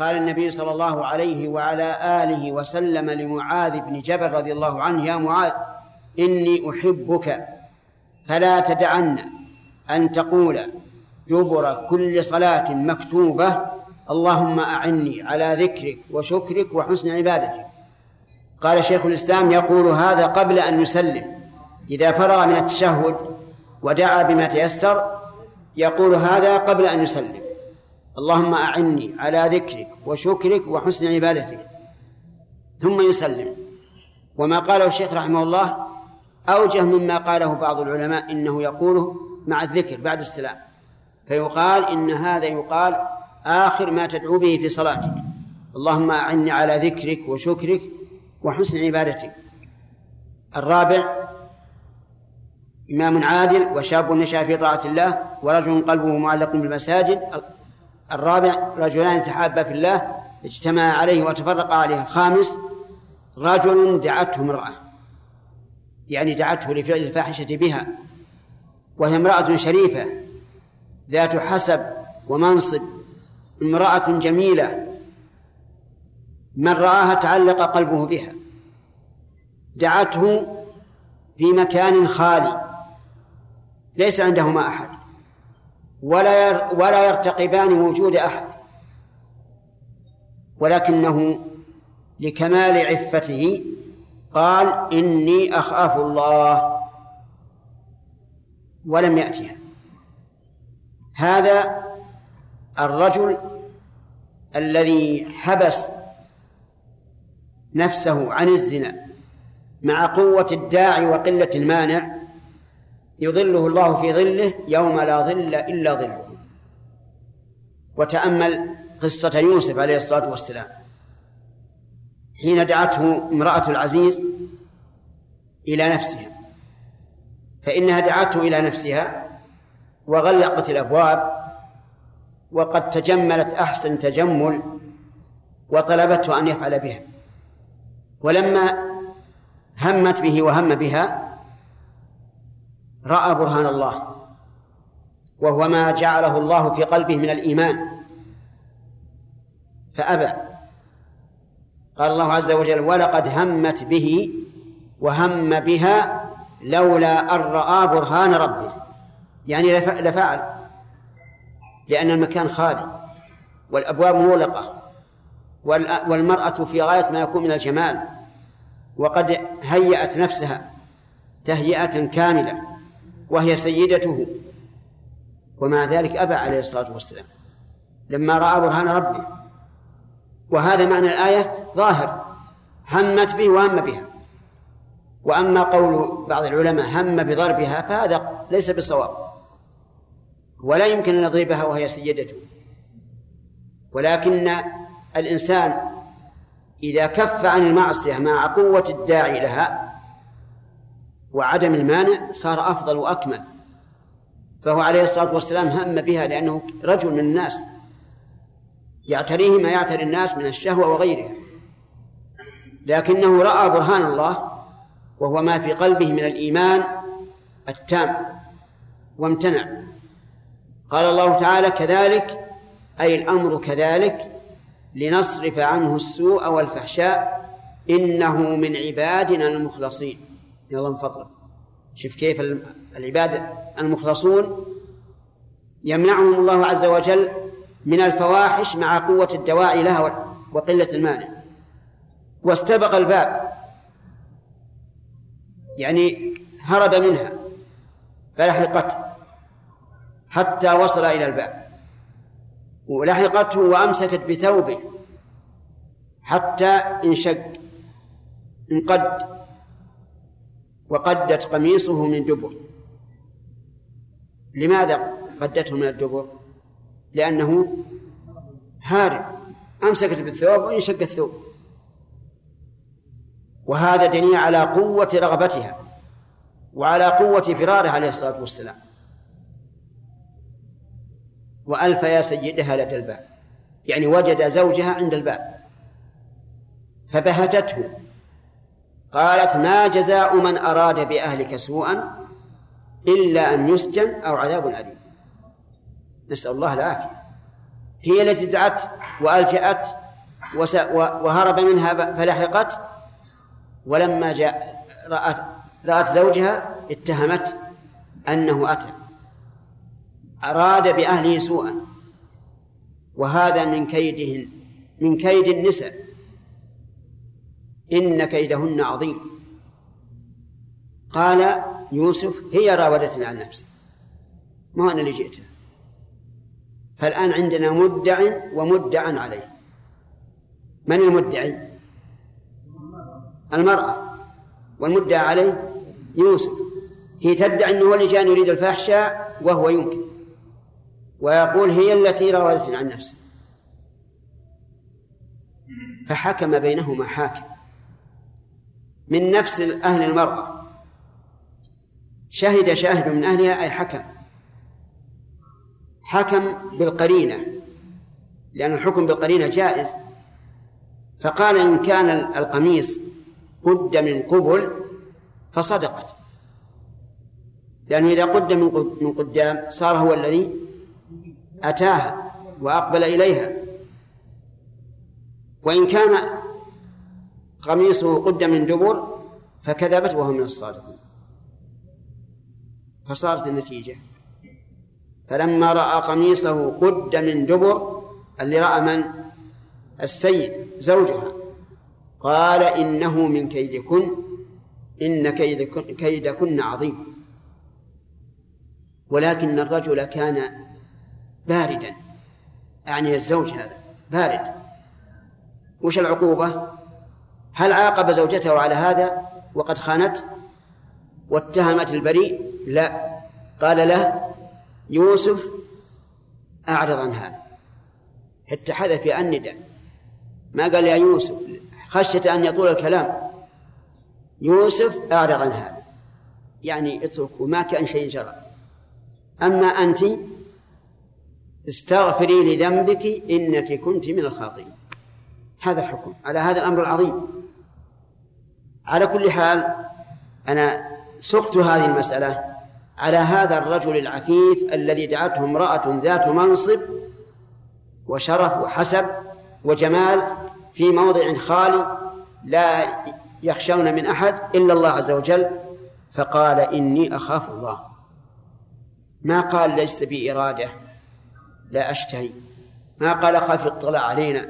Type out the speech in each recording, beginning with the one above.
قال النبي صلى الله عليه وعلى آله وسلم لمعاذ بن جبل رضي الله عنه يا معاذ إني أحبك فلا تدعن أن تقول دبر كل صلاة مكتوبة اللهم أعني على ذكرك وشكرك وحسن عبادتك. قال شيخ الإسلام يقول هذا قبل أن يسلم إذا فرغ من التشهد ودعا بما تيسر يقول هذا قبل أن يسلم. اللهم أعني على ذكرك وشكرك وحسن عبادتك. ثم يسلم. وما قاله الشيخ رحمه الله أوجه مما قاله بعض العلماء إنه يقوله مع الذكر بعد السلام. فيقال إن هذا يقال آخر ما تدعو به في صلاتك. اللهم أعني على ذكرك وشكرك وحسن عبادتك. الرابع إمام عادل وشاب نشأ في طاعة الله ورجل قلبه معلق بالمساجد الرابع رجلان تحابا في الله اجتمعا عليه وتفرقا عليه. الخامس رجل دعته امرأة. يعني دعته لفعل الفاحشة بها. وهي امرأة شريفة ذات حسب ومنصب. امرأة جميلة. من رآها تعلق قلبه بها. دعته في مكان خالي. ليس عندهما أحد. ولا ولا يرتقبان وجود أحد. ولكنه لكمال عفته قال إني أخاف الله. ولم يأتها. هذا الرجل الذي حبس نفسه عن الزنا مع قوة الداعي وقلة المانع يظله الله في ظله يوم لا ظل إلا ظله. وتأمل قصة يوسف عليه الصلاة والسلام. حين دعته امرأة العزيز إلى نفسها فإنها دعته إلى نفسها وغلقت الأبواب وقد تجملت أحسن تجمل وطلبته أن يفعل بها. ولما همت به وهم بها رأى برهان الله. وهو ما جعله الله في قلبه من الإيمان. فأبى. قال الله عز وجل ولقد همت به وهم بها لولا أن رأى برهان ربه. يعني لفعل. لأن المكان خالي والأبواب مغلقة والمرأة في غاية ما يكون من الجمال. وقد هيأت نفسها تهيئة كاملة. وهي سيدته. ومع ذلك أبى عليه الصلاة والسلام. لما رأى برهان ربه. وهذا معنى الآية ظاهر. همت به وهم بها. وأما قول بعض العلماء هم بضربها فهذا ليس بصواب. ولا يمكن أن نضربها وهي سيدته. ولكن الإنسان إذا كف عن المعصية مع قوة الداعي لها وعدم المانع صار أفضل وأكمل. فهو عليه الصلاة والسلام هم بها لأنه رجل من الناس. يعتريه ما يعتري الناس من الشهوة وغيرها. لكنه رأى برهان الله وهو ما في قلبه من الإيمان التام وامتنع. قال الله تعالى كذلك أي الأمر كذلك لنصرف عنه السوء والفحشاء إنه من عبادنا المخلصين. يلا من فضلك. شوف كيف العباد المخلصون يمنعهم الله عز وجل من الفواحش مع قوة الدواعي لها وقلة المانع. واستبق الباب. يعني هرب منها. فلحقته. حتى وصل إلى الباب. ولحقته وأمسكت بثوبه. حتى انشق انقد وقدت قميصه من دبر. لماذا قدته من الدبر؟ لأنه هارب أمسكت بالثوب وانشق الثوب. وهذا دليل على قوة رغبتها وعلى قوة فراره عليه الصلاة والسلام. وألف يا سيدها لدى الباب. يعني وجد زوجها عند الباب. فبهتته. قالت ما جزاء من أراد بأهلك سوءا إلا أن يسجن أو عذاب أليم. نسأل الله العافية. هي التي دعت وألجأت وهرب منها فلحقت. ولما جاء رأت رأت زوجها اتهمت أنه أتى. أراد بأهله سوءا. وهذا من كيدهن من كيد النساء. إن كيدهن عظيم. قال يوسف هي راودتني عن نفسي. ما أنا اللي جئتها فالآن عندنا مدع ومدع عليه. من المدعي المرأة. والمدعى عليه يوسف. هي تدعي أنه اللي كان يريد الفحشاء وهو ينكر. ويقول هي التي راودتني عن نفسي. فحكم بينهما حاكم. من نفس أهل المرأة. شهد شاهد من أهلها أي حكم. حكم بالقرينة لأن الحكم بالقرينة جائز. فقال إن كان القميص قد من قبل فصدقت. لأنه إذا قد من قدام صار هو الذي أتاها وأقبل إليها. وإن كان قميصه قد من دبر فكذبت وهو من الصادقين. فصارت النتيجة. فلما رأى قميصه قد من دبر اللي رأى من؟ السيد زوجها. قال إنه من كيدكن إن كيدكن, كيدكن عظيم. ولكن الرجل كان باردا. يعني الزوج هذا بارد. وش العقوبة؟ هل عاقب زوجته على هذا وقد خانت واتهمت البريء؟ لا. قال له يوسف أعرض عن هذا. حتى حذف النداء. ما قال يا يوسف؟ خشية أن يطول الكلام. يوسف أعرض عن هذا. يعني اتركوا ما كان شيء جرى. أما أنت استغفري لذنبك إنك كنت من الخاطئين. هذا الحكم على هذا الأمر العظيم. على كل حال أنا سقت هذه المسألة على هذا الرجل العفيف الذي دعته امرأة ذات منصب وشرف وحسب وجمال في موضع خالي لا يخشون من أحد إلا الله عز وجل فقال إني أخاف الله. ما قال ليس بي إرادة لا أشتهي. ما قال خاف اطلع علينا.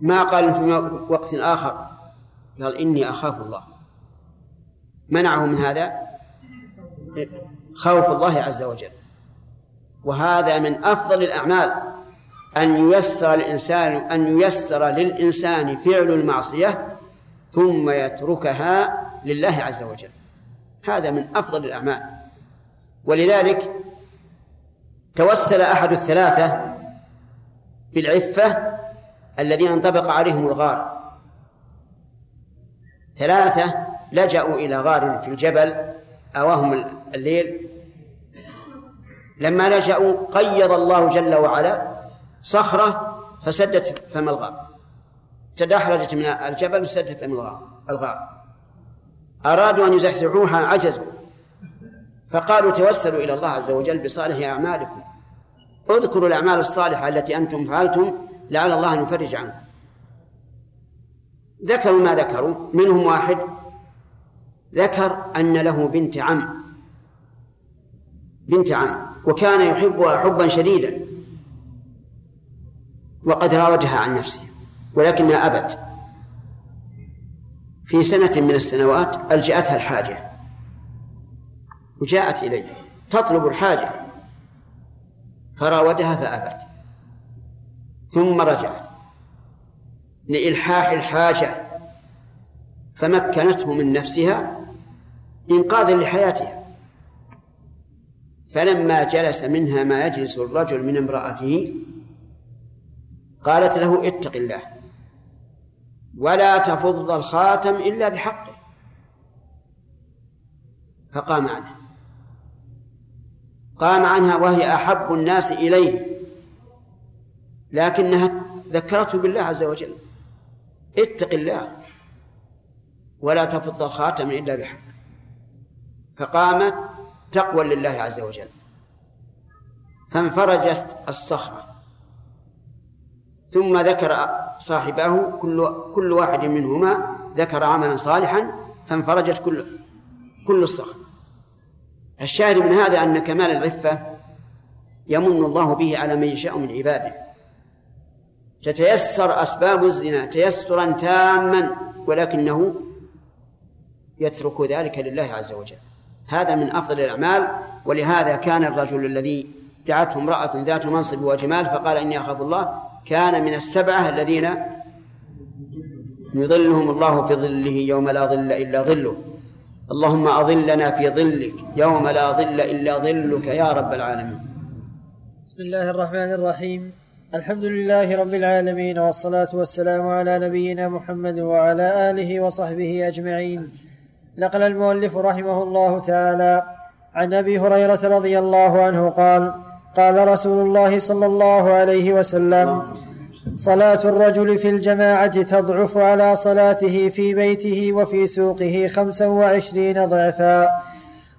ما قال في وقت آخر. قال إني أخاف الله. منعه من هذا خوف الله عز وجل. وهذا من أفضل الأعمال أن ييسر الإنسان أن ييسر للإنسان فعل المعصية ثم يتركها لله عز وجل. هذا من أفضل الأعمال. ولذلك توسل أحد الثلاثة بالعفة الذين انطبق عليهم الغار. ثلاثة لجأوا إلى غار في الجبل أواهم الليل. لما لجأوا قيض الله جل وعلا صخرة فسدت فم الغار. تدحرجت من الجبل وسدت فم الغار أرادوا أن يزحزحوها عجزوا فقالوا توسلوا إلى الله عز وجل بصالح أعمالكم. اذكروا الأعمال الصالحة التي أنتم فعلتم لعل الله أن يفرج عنكم. ذكروا ما ذكروا. منهم واحد ذكر أن له بنت عم. بنت عم. وكان يحبها حبا شديدا. وقد راودها عن نفسه. ولكنها أبت. في سنة من السنوات ألجأتها الحاجة. وجاءت إليه. تطلب الحاجة. فراودها فأبت. ثم رجعت. لإلحاح الحاجة فمكنته من نفسها إنقاذا لحياتها. فلما جلس منها ما يجلس الرجل من امرأته قالت له اتق الله ولا تفض الخاتم إلا بحقه. فقام عنها قام عنها وهي أحب الناس إليه لكنها ذكرته بالله عز وجل. اتق الله ولا تفض الخاتم إلا بحقه فقامت تقوى لله عز وجل. فانفرجت الصخرة. ثم ذكر صاحبه كل كل واحد منهما ذكر عملا صالحا فانفرجت كل كل الصخر. الشاهد من هذا أن كمال العفة يمن الله به على من يشاء من عباده. تتيسر أسباب الزنا تيسرا تاما ولكنه يترك ذلك لله عز وجل. هذا من أفضل الأعمال ولهذا كان الرجل الذي دعته امرأة ذات منصب وجمال فقال إني أخاف الله كان من السبعة الذين يظلهم الله في ظله يوم لا ظل إلا ظله. اللهم أظلنا في ظلك يوم لا ظل إلا ظلك يا رب العالمين. بسم الله الرحمن الرحيم. الحمد لله رب العالمين والصلاة والسلام على نبينا محمد وعلى آله وصحبه أجمعين. نقل المؤلف رحمه الله تعالى عن أبي هريرة رضي الله عنه قال قال رسول الله صلى الله عليه وسلم صلاة الرجل في الجماعة تضعف على صلاته في بيته وفي سوقه خمسا وعشرين ضعفا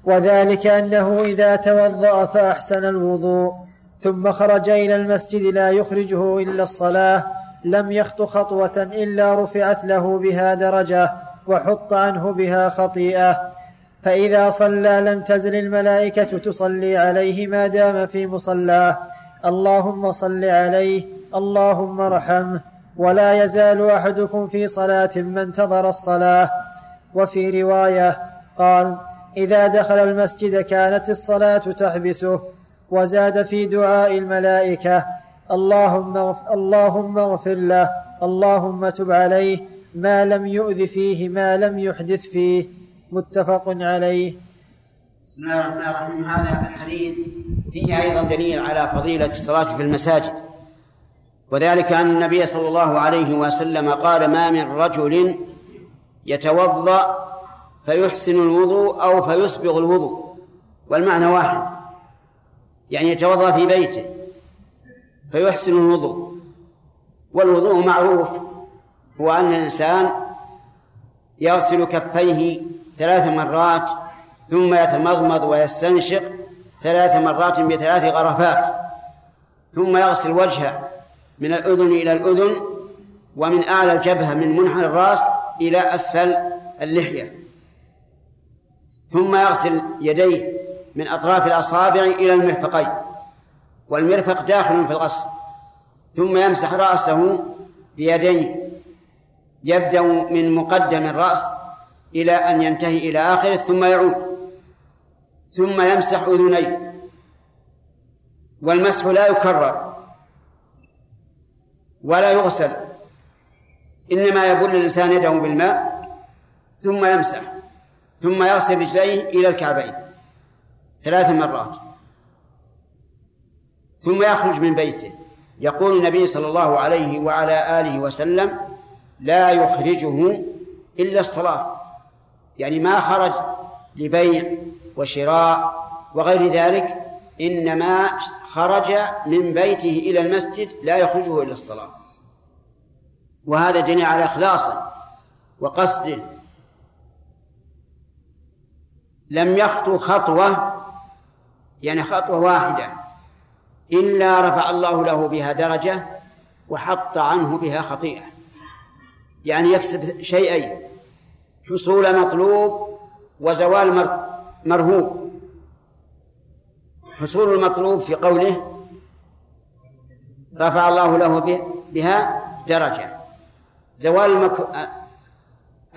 وذلك أنه إذا توضأ فأحسن الوضوء. ثم خرج إلى المسجد لا يخرجه إلا الصلاة لم يخط خطوة إلا رفعت له بها درجة وحط عنه بها خطيئة. فإذا صلى لم تزل الملائكة تصلي عليه ما دام في مصلاه اللهم صل عليه اللهم ارحمه ولا يزال أحدكم في صلاة ما انتظر الصلاة. وفي رواية قال إذا دخل المسجد كانت الصلاة تحبسه. وزاد في دعاء الملائكة اللهم اغفر, اللهم اغفر له اللهم تب عليه ما لم يؤذ فيه ما لم يحدث فيه متفق عليه. بسم الله الرحمن الرحيم. هذا الحديث فيه أيضا دليل على فضيلة الصلاة في المساجد. وذلك أن النبي صلى الله عليه وسلم قال ما من رجل يتوضأ فيحسن الوضوء أو فيسبغ الوضوء. والمعنى واحد. يعني يتوضأ في بيته فيحسن الوضوء. والوضوء معروف هو أن الإنسان يغسل كفيه ثلاث مرات ثم يتمضمض ويستنشق ثلاث مرات بثلاث غرفات ثم يغسل وجهه من الأذن إلى الأذن ومن أعلى الجبهة من منحنى الرأس إلى أسفل اللحية. ثم يغسل يديه من أطراف الأصابع إلى المرفقين والمرفق داخل في الغسل ثم يمسح رأسه بيديه يبدأ من مقدم الرأس إلى أن ينتهي إلى آخره ثم يعود ثم يمسح أذنيه والمسح لا يكرر ولا يغسل إنما يبل الإنسان يده بالماء ثم يمسح ثم يغسل رجليه إلى الكعبين. ثلاث مرات. ثم يخرج من بيته. يقول النبي صلى الله عليه وعلى آله وسلم لا يخرجه إلا الصلاة. يعني ما خرج لبيع وشراء وغير ذلك إنما خرج من بيته إلى المسجد لا يخرجه إلا الصلاة. وهذا دليل على إخلاصه وقصده. لم يخطو خطوة يعني خطوة واحدة. إلا رفع الله له بها درجة وحط عنه بها خطيئة. يعني يكسب شيئين حصول مطلوب وزوال مرهوب. حصول المطلوب في قوله رفع الله له بها درجة. زوال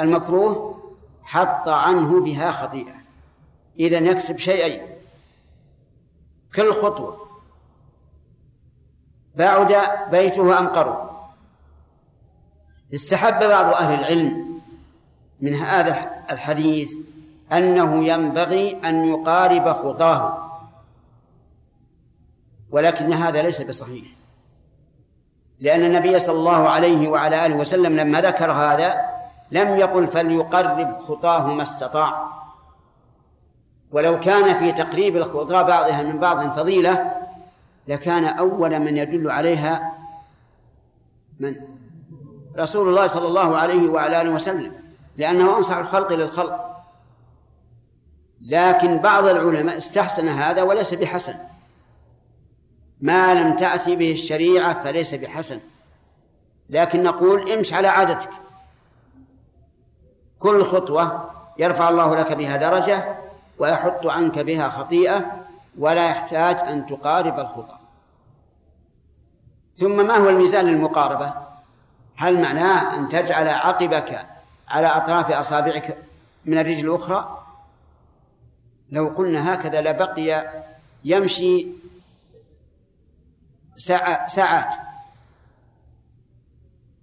المكروه حط عنه بها خطيئة. إذا يكسب شيئين كل خطوة بعد بيته أم قرب استحب بعض أهل العلم من هذا الحديث أنه ينبغي أن يقارب خطاه ولكن هذا ليس بصحيح. لأن النبي صلى الله عليه وعلى آله وسلم لما ذكر هذا لم يقل فليقرب خطاه ما استطاع. ولو كان في تقريب الخطى بعضها من بعض فضيلة لكان أول من يدل عليها من؟ رسول الله صلى الله عليه وعلى آله وسلم لأنه أنصح الخلق للخلق. لكن بعض العلماء استحسن هذا وليس بحسن. ما لم تأتي به الشريعة فليس بحسن. لكن نقول امش على عادتك. كل خطوة يرفع الله لك بها درجة ويحط عنك بها خطيئة ولا يحتاج أن تقارب الخطأ. ثم ما هو الميزان للمقاربة؟ هل معناه أن تجعل عقبك على أطراف أصابعك من الرجل الأخرى؟ لو قلنا هكذا لبقي يمشي ساعات.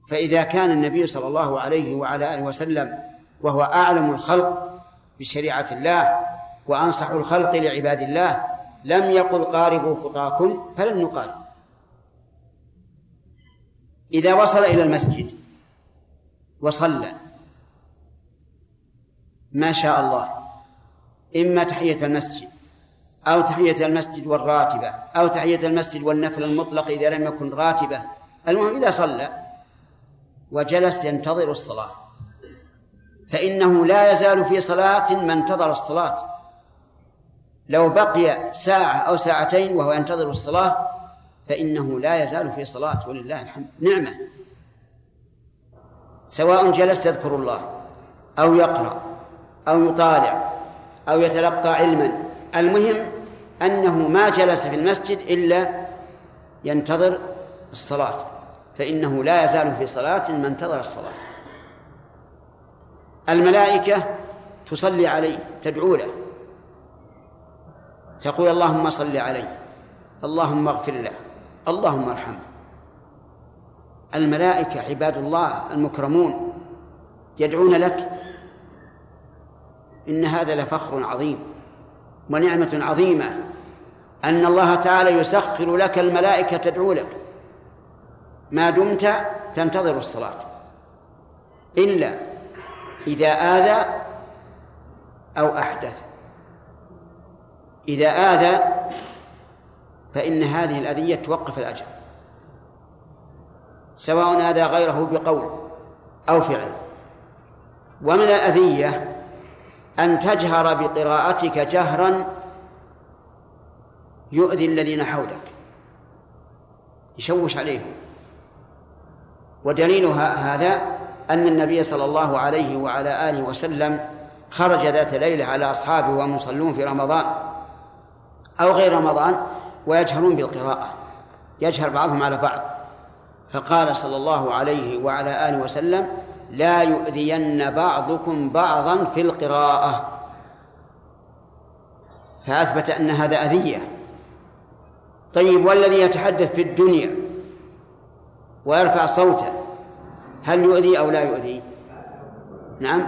فإذا كان النبي صلى الله عليه وعلى آله وسلم وهو أعلم الخلق بشريعة الله وأنصح الخلق لعباد الله لم يقل قاربوا خطاكم فلن نقارب. إذا وصل إلى المسجد وصلى ما شاء الله إما تحية المسجد أو تحية المسجد والراتبة أو تحية المسجد والنفل المطلق إذا لم يكن راتبة. المهم إذا صلى وجلس ينتظر الصلاة فإنه لا يزال في صلاة ما انتظر الصلاة. لو بقي ساعة أو ساعتين وهو ينتظر الصلاة فإنه لا يزال في صلاة ولله الحمد. نعمة. سواء جلس يذكر الله أو يقرأ أو يطالع أو يتلقى علما. المهم أنه ما جلس في المسجد إلا ينتظر الصلاة فإنه لا يزال في صلاة ما انتظر الصلاة. الملائكة تصلي عليه تدعو له. تقول اللهم صل عليه اللهم اغفر له اللهم ارحمه. الملائكة عباد الله المكرمون يدعون لك إن هذا لفخر عظيم ونعمة عظيمة أن الله تعالى يسخر لك الملائكة تدعو لك. ما دمت تنتظر الصلاة إلا إذا آذى أو أحدث. إذا آذى فإن هذه الأذية توقف الأجر. سواء آذى غيره بقول أو فعل. ومن الأذية أن تجهر بقراءتك جهرا يؤذي الذين حولك. يشوش عليهم. ودليل هذا أن النبي صلى الله عليه وعلى آله وسلم خرج ذات ليلة على أصحابه وهم يصلون في رمضان. أو غير رمضان ويجهرون بالقراءة. يجهر بعضهم على بعض. فقال صلى الله عليه وعلى آله وسلم لا يؤذين بعضكم بعضا في القراءة. فأثبت أن هذا أذية. طيب والذي يتحدث في الدنيا ويرفع صوته هل يؤذي أو لا يؤذي؟ نعم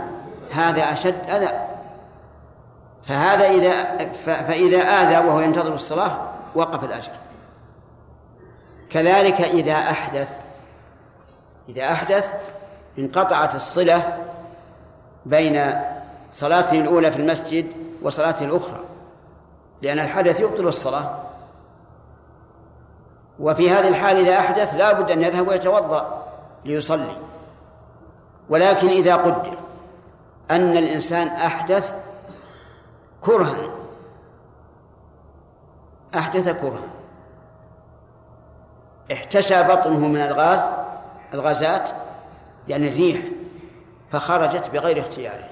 هذا أشد أذى. فهذا إذا فإذا آذى وهو ينتظر الصلاة وقف الأجر. كذلك إذا أحدث إذا أحدث انقطعت الصلة بين صلاته الأولى في المسجد وصلاته الأخرى لأن الحدث يبطل الصلاة. وفي هذه الحال إذا أحدث لا بد أن يذهب ويتوضأ ليصلي. ولكن إذا قدر أن الإنسان أحدث كرها. أحدث كرها. احتشى بطنه من الغاز الغازات يعني الريح فخرجت بغير اختياره.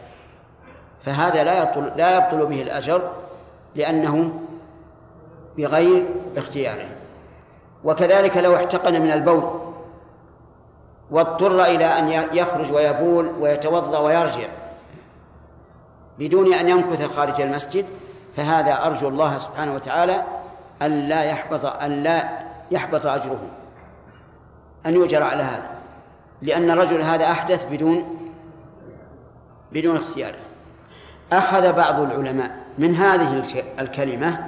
فهذا لا يبطل لا يبطل به الأجر لأنه بغير اختياره. وكذلك لو احتقن من البول واضطر إلى أن يخرج ويبول ويتوضأ ويرجع. بدون أن يمكث خارج المسجد فهذا أرجو الله سبحانه وتعالى أن لا يحبط أن لا يحبط أجره أن يؤجر على هذا لأن الرجل هذا أحدث بدون بدون اختياره أخذ بعض العلماء من هذه الكلمة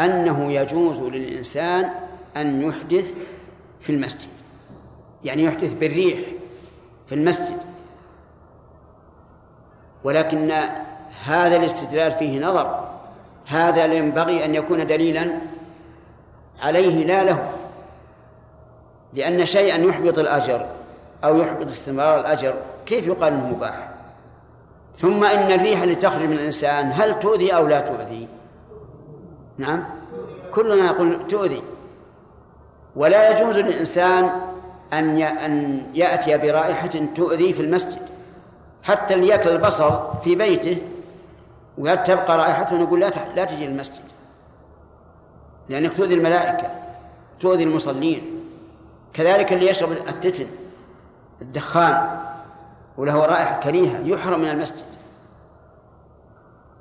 أنه يجوز للإنسان أن يحدث في المسجد يعني يحدث بالريح في المسجد ولكن هذا الاستدلال فيه نظر. هذا ينبغي أن يكون دليلا عليه لا له. لأن شيئا يحبط الأجر أو يحبط استمرار الأجر. كيف يقال أنه مباح؟ ثم إن الريح التي تخرج من الإنسان هل تؤذي أو لا تؤذي؟ نعم. كلنا يقول تؤذي. ولا يجوز للإنسان أن أن يأتي برائحة تؤذي في المسجد. حتى اللي يأكل البصل في بيته وتبقى رائحته نقول لا لا تجي للمسجد لأنك تؤذي الملائكة تؤذي المصلين. كذلك اللي يشرب التتن الدخان وله رائحة كريهة يحرم من المسجد.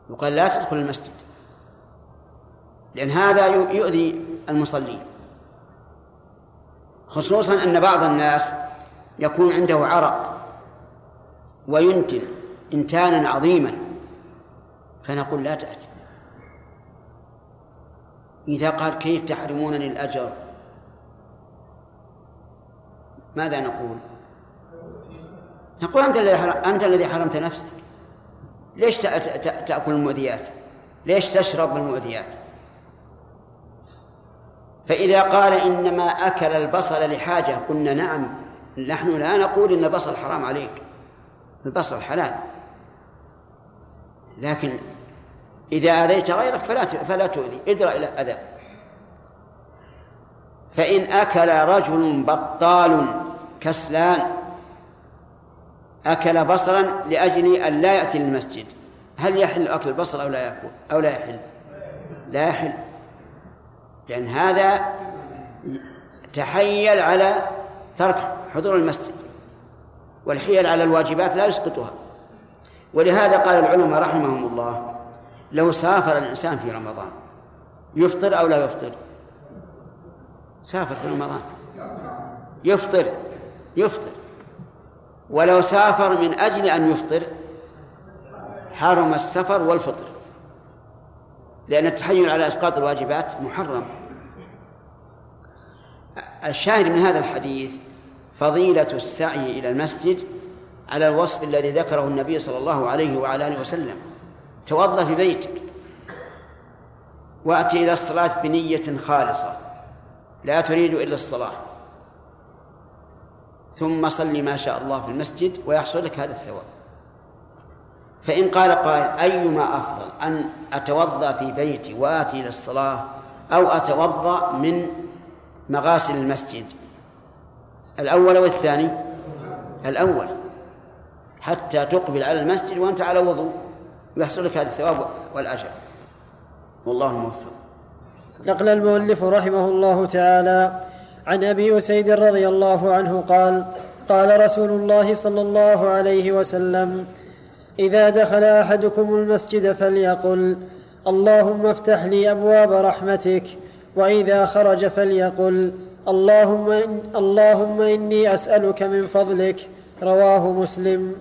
يقال لا تدخل المسجد لأن هذا يؤذي المصلين. خصوصا أن بعض الناس يكون عنده عرق وينتن إنتانا عظيما. فنقول لا تأتي. إذا قال كيف تحرمونني الأجر ماذا نقول؟ نقول أنت الذي أنت الذي حرمت نفسك. ليش تأكل المؤذيات؟ ليش تشرب المؤذيات؟ فإذا قال إنما أكل البصل لحاجة قلنا نعم نحن لا نقول إن البصل حرام عليك. البصل حلال. لكن إذا آذيت غيرك فلا فلا تؤذي. ادرأ إلى أذى. فإن أكل رجل بطال كسلان أكل بصلا لأجل أن لا يأتي للمسجد. هل يحل أكل البصل أو لا يأكل أو لا يحل؟ لا يحل. لأن هذا تحيل على ترك حضور المسجد والحيل على الواجبات لا يسقطها. ولهذا قال العلماء رحمهم الله لو سافر الإنسان في رمضان يفطر أو لا يفطر؟ سافر في رمضان. يفطر يفطر. ولو سافر من أجل أن يفطر حرم السفر والفطر. لأن التحيل على إسقاط الواجبات محرم. الشاهد من هذا الحديث فضيلة السعي إلى المسجد على الوصف الذي ذكره النبي صلى الله عليه وعلى آله وسلم. توضأ في بيتك. وأتي إلى الصلاة بنية خالصة. لا تريد إلا الصلاة. ثم صل ما شاء الله في المسجد ويحصل لك هذا الثواب. فإن قال قائل أيما أفضل أن أتوضأ في بيتي وآتي إلى الصلاة أو أتوضأ من مغاسل المسجد؟ الأول والثاني؟ الأول. حتى تقبل على المسجد وأنت على وضوء. يحصل لك هذا الثواب والأجر. والله الموفق نقل المؤلف رحمه الله تعالى عن أبي اسيد رضي الله عنه قال قال رسول الله صلى الله عليه وسلم إذا دخل أحدكم المسجد فليقل اللهم افتح لي أبواب رحمتك وإذا خرج فليقل اللهم إن اللهم إني أسألك من فضلك رواه مسلم.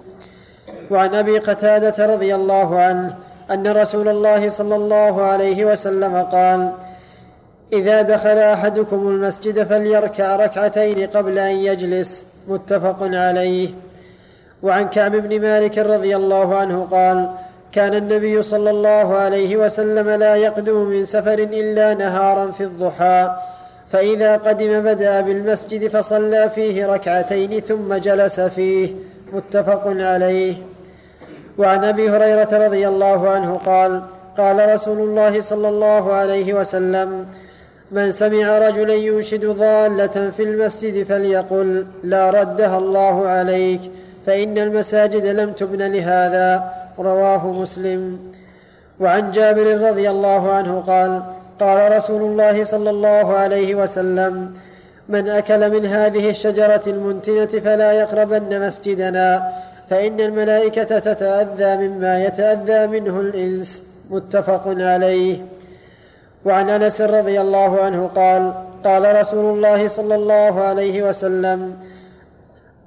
وعن أبي قتادة رضي الله عنه أن رسول الله صلى الله عليه وسلم قال إذا دخل أحدكم المسجد فليركع ركعتين قبل أن يجلس. متفق عليه. وعن كعب بن مالك رضي الله عنه قال كان النبي صلى الله عليه وسلم لا يقدم من سفر إلا نهارا في الضحى فإذا قدم بدأ بالمسجد فصلى فيه ركعتين ثم جلس فيه. متفق عليه. وعن أبي هريرة رضي الله عنه قال قال رسول الله صلى الله عليه وسلم من سمع رجلا ينشد ضالة في المسجد فليقل لا ردها الله عليك فإن المساجد لم تبن لهذا رواه مسلم. وعن جابر رضي الله عنه قال قال رسول الله صلى الله عليه وسلم من أكل من هذه الشجرة المنتنة فلا يقربن مسجدنا فإن الملائكة تتأذى مما يتأذى منه الإنس متفق عليه. وعن أنس رضي الله عنه قال قال رسول الله صلى الله عليه وسلم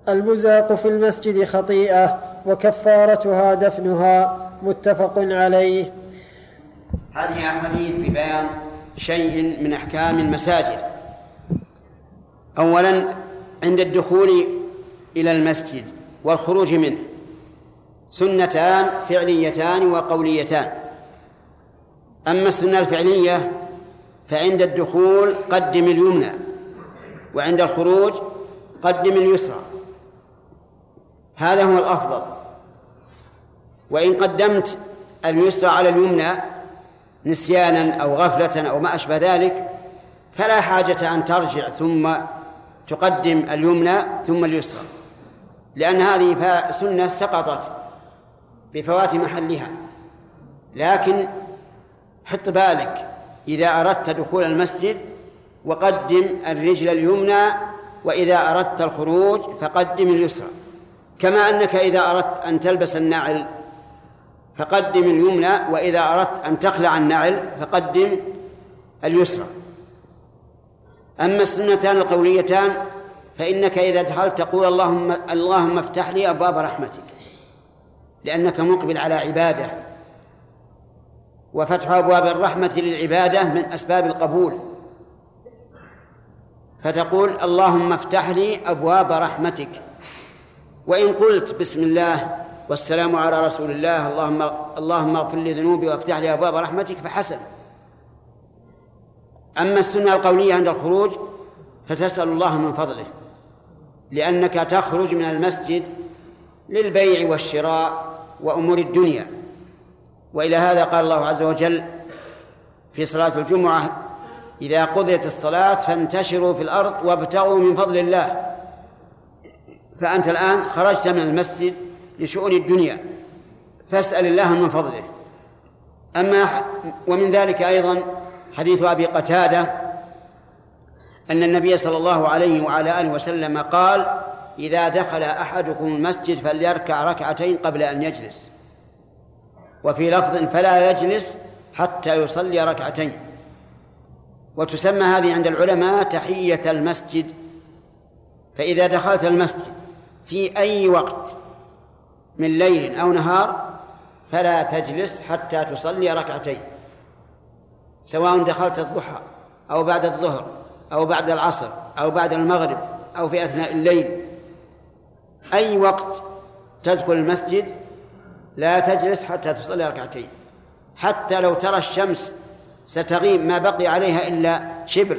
المزاق في المسجد خطيئة وكفارتها دفنها متفق عليه. هذه احاديث في بيان شيء من أحكام المساجد. اولا عند الدخول إلى المسجد والخروج منه. سنتان فعليتان وقوليتان. أما السنة الفعلية فعند الدخول قدم اليمنى وعند الخروج قدم اليسرى. هذا هو الأفضل. وإن قدمت اليسرى على اليمنى نسيانا أو غفلة أو ما أشبه ذلك فلا حاجة أن ترجع ثم تقدم اليمنى ثم اليسرى. لأن هذه سنة سقطت بفوات محلها. لكن حط بالك إذا أردت دخول المسجد وقدم الرجل اليمنى وإذا أردت الخروج فقدم اليسرى. كما أنك إذا أردت أن تلبس النعل فقدم اليمنى وإذا أردت أن تخلع النعل فقدم اليسرى. أما السنتان القوليتان فإنك إذا دخلت تقول اللهم اللهم افتح لي أبواب رحمتك لأنك مقبل على عبادة. وفتح أبواب الرحمة للعبادة من أسباب القبول. فتقول اللهم افتح لي أبواب رحمتك. وإن قلت بسم الله والسلام على رسول الله اللهم اللهم اغفر لي ذنوبي وافتح لي أبواب رحمتك فحسن. أما السنة القولية عند الخروج فتسأل الله من فضله. لأنك تخرج من المسجد للبيع والشراء وأمور الدنيا. وإلى هذا قال الله عز وجل في صلاة الجمعة إذا قضيت الصلاة فانتشروا في الأرض وابتغوا من فضل الله. فأنت الآن خرجت من المسجد لشؤون الدنيا فاسأل الله من فضله. أما ومن ذلك أيضا حديث أبي قتادة أن النبي صلى الله عليه وعلى آله وسلم قال إذا دخل أحدكم المسجد فليركع ركعتين قبل أن يجلس. وفي لفظ فلا يجلس حتى يصلي ركعتين. وتسمى هذه عند العلماء تحية المسجد. فإذا دخلت المسجد في أي وقت من ليل أو نهار فلا تجلس حتى تصلي ركعتين سواء دخلت الضحى أو بعد الظهر. أو بعد العصر أو بعد المغرب أو في أثناء الليل. أي وقت تدخل المسجد لا تجلس حتى تصلي ركعتين. حتى لو ترى الشمس ستغيب ما بقي عليها إلا شبر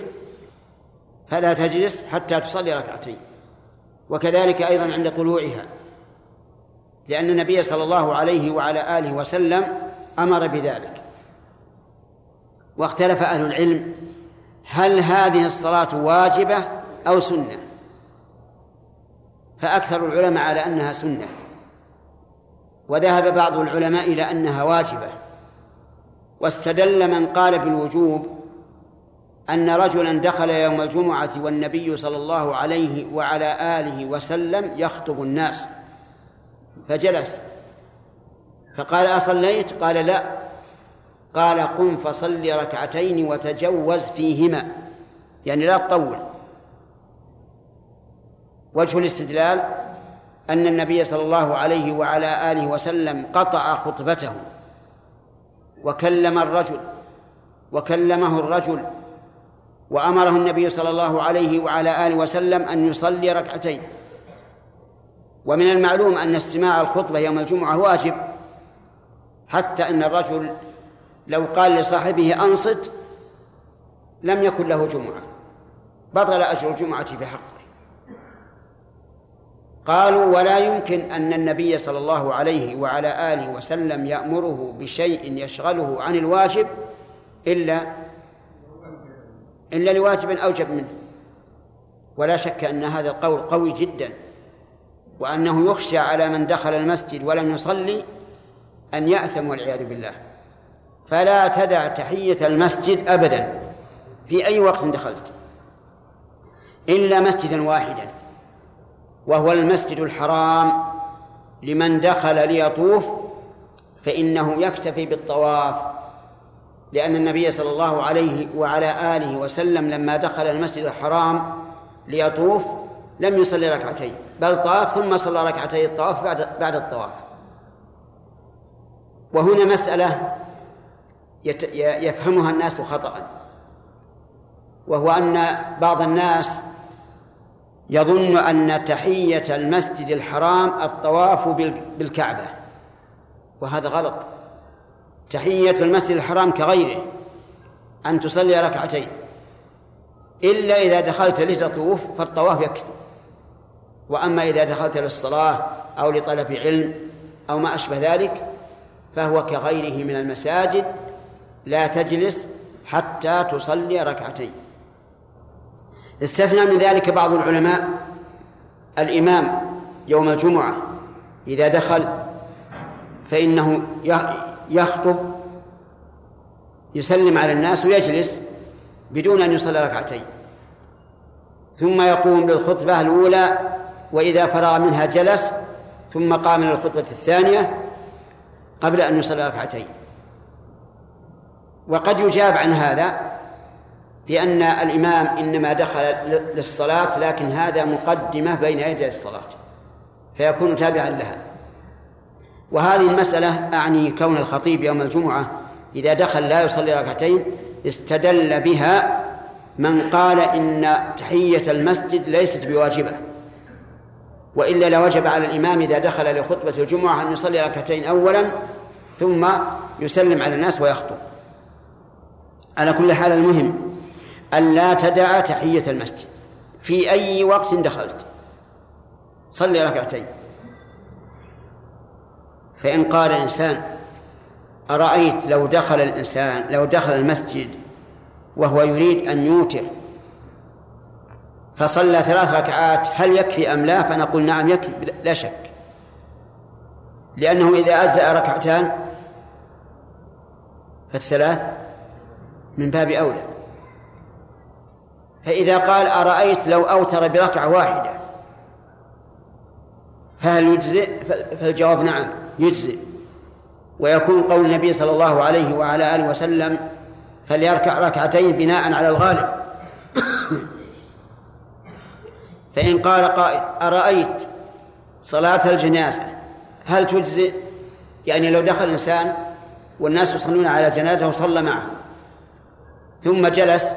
فلا تجلس حتى تصلي ركعتين. وكذلك أيضا عند طلوعها لأن النبي صلى الله عليه وعلى آله وسلم أمر بذلك. واختلف أهل العلم هل هذه الصلاة واجبة أو سنة؟ فأكثر العلماء على أنها سنة. وذهب بعض العلماء إلى أنها واجبة. واستدل من قال بالوجوب أن رجلا دخل يوم الجمعة والنبي صلى الله عليه وعلى آله وسلم يخطب الناس فجلس. فقال أصليت؟ قال لا. قال قم فصل ركعتين وتجوز فيهما. يعني لا تطول. وجه الاستدلال أن النبي صلى الله عليه وعلى آله وسلم قطع خطبته وكلم الرجل وكلمه الرجل وأمره النبي صلى الله عليه وعلى آله وسلم أن يصلي ركعتين. ومن المعلوم أن استماع الخطبة يوم الجمعة واجب حتى أن الرجل لو قال لصاحبه أنصت لم يكن له جمعة. بطل أجر الجمعة في حقه قالوا ولا يمكن أن النبي صلى الله عليه وعلى آله وسلم يأمره بشيء يشغله عن الواجب إلا إلا لواجب أوجب منه. ولا شك أن هذا القول قوي جدا وأنه يخشى على من دخل المسجد ولم يصلي أن يأثم والعياذ بالله. فلا تدع تحية المسجد أبدا. في أي وقت دخلت؟ إلا مسجدا واحدا. وهو المسجد الحرام لمن دخل ليطوف فإنه يكتفي بالطواف. لأن النبي صلى الله عليه وعلى آله وسلم لما دخل المسجد الحرام ليطوف لم يصلي ركعتين بل طاف ثم صلى ركعتي الطواف بعد بعد الطواف. وهنا مسألة يفهمها الناس خطأ. وهو أن بعض الناس يظن أن تحية المسجد الحرام الطواف بالكعبة. وهذا غلط. تحية المسجد الحرام كغيره أن تصلي ركعتين. إلا إذا دخلت لتطوف فالطواف يكفي. وأما إذا دخلت للصلاة أو لطلب علم أو ما أشبه ذلك فهو كغيره من المساجد لا تجلس حتى تصلي ركعتين. استثنى من ذلك بعض العلماء الإمام يوم الجمعة إذا دخل فإنه يخطب يسلم على الناس ويجلس بدون أن يصلي ركعتين. ثم يقوم بالخطبة الأولى وإذا فرغ منها جلس ثم قام للخطبة الثانية قبل أن يصلي ركعتين. وقد يجاب عن هذا بأن الإمام إنما دخل للصلاة لكن هذا مقدمة بين يدي الصلاة فيكون تابعا لها. وهذه المسألة أعني كون الخطيب يوم الجمعة إذا دخل لا يصلي ركعتين استدل بها من قال إن تحية المسجد ليست بواجبة وإلا لوجب على الإمام إذا دخل لخطبة الجمعة أن يصلي ركعتين أولا ثم يسلم على الناس ويخطب. على كل حال المهم أن لا تدع تحية المسجد. في أي وقت دخلت. صلي ركعتين. فإن قال الإنسان أرأيت لو دخل الإنسان لو دخل المسجد وهو يريد أن يوتر فصلى ثلاث ركعات هل يكفي أم لا؟ فنقول نعم يكفي لا شك. لأنه إذا أجزأ ركعتان فالثلاث من باب أولى. فإذا قال أرأيت لو أوتر بركعة واحدة؟ فهل يجزئ؟ فالجواب نعم يجزئ. ويكون قول النبي صلى الله عليه وعلى آله وسلم فليركع ركعتين بناء على الغالب. فإن قال قائل أرأيت صلاة الجنازة هل تجزئ؟ يعني لو دخل الإنسان والناس يصلون على جنازة وصلى معه. ثم جلس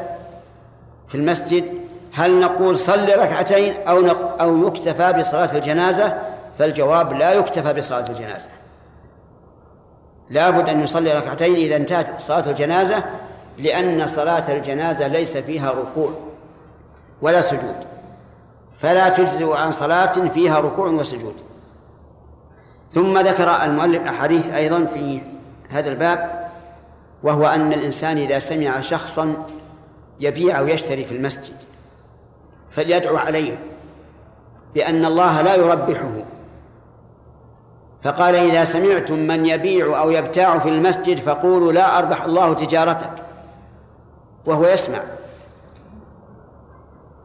في المسجد. هل نقول صل ركعتين أو أو يكتفى بصلاة الجنازة؟ فالجواب لا يكتفى بصلاة الجنازة. لابد أن يصلي ركعتين إذا انتهت صلاة الجنازة لأن صلاة الجنازة ليس فيها ركوع ولا سجود. فلا تجزئ عن صلاة فيها ركوع وسجود. ثم ذكر المؤلف أحاديث أيضا في هذا الباب وهو أن الإنسان إذا سمع شخصا يبيع أو يشتري في المسجد فليدعو عليه بأن الله لا يربحه. فقال إذا سمعتم من يبيع أو يبتاع في المسجد فقولوا لا أربح الله تجارتك. وهو يسمع.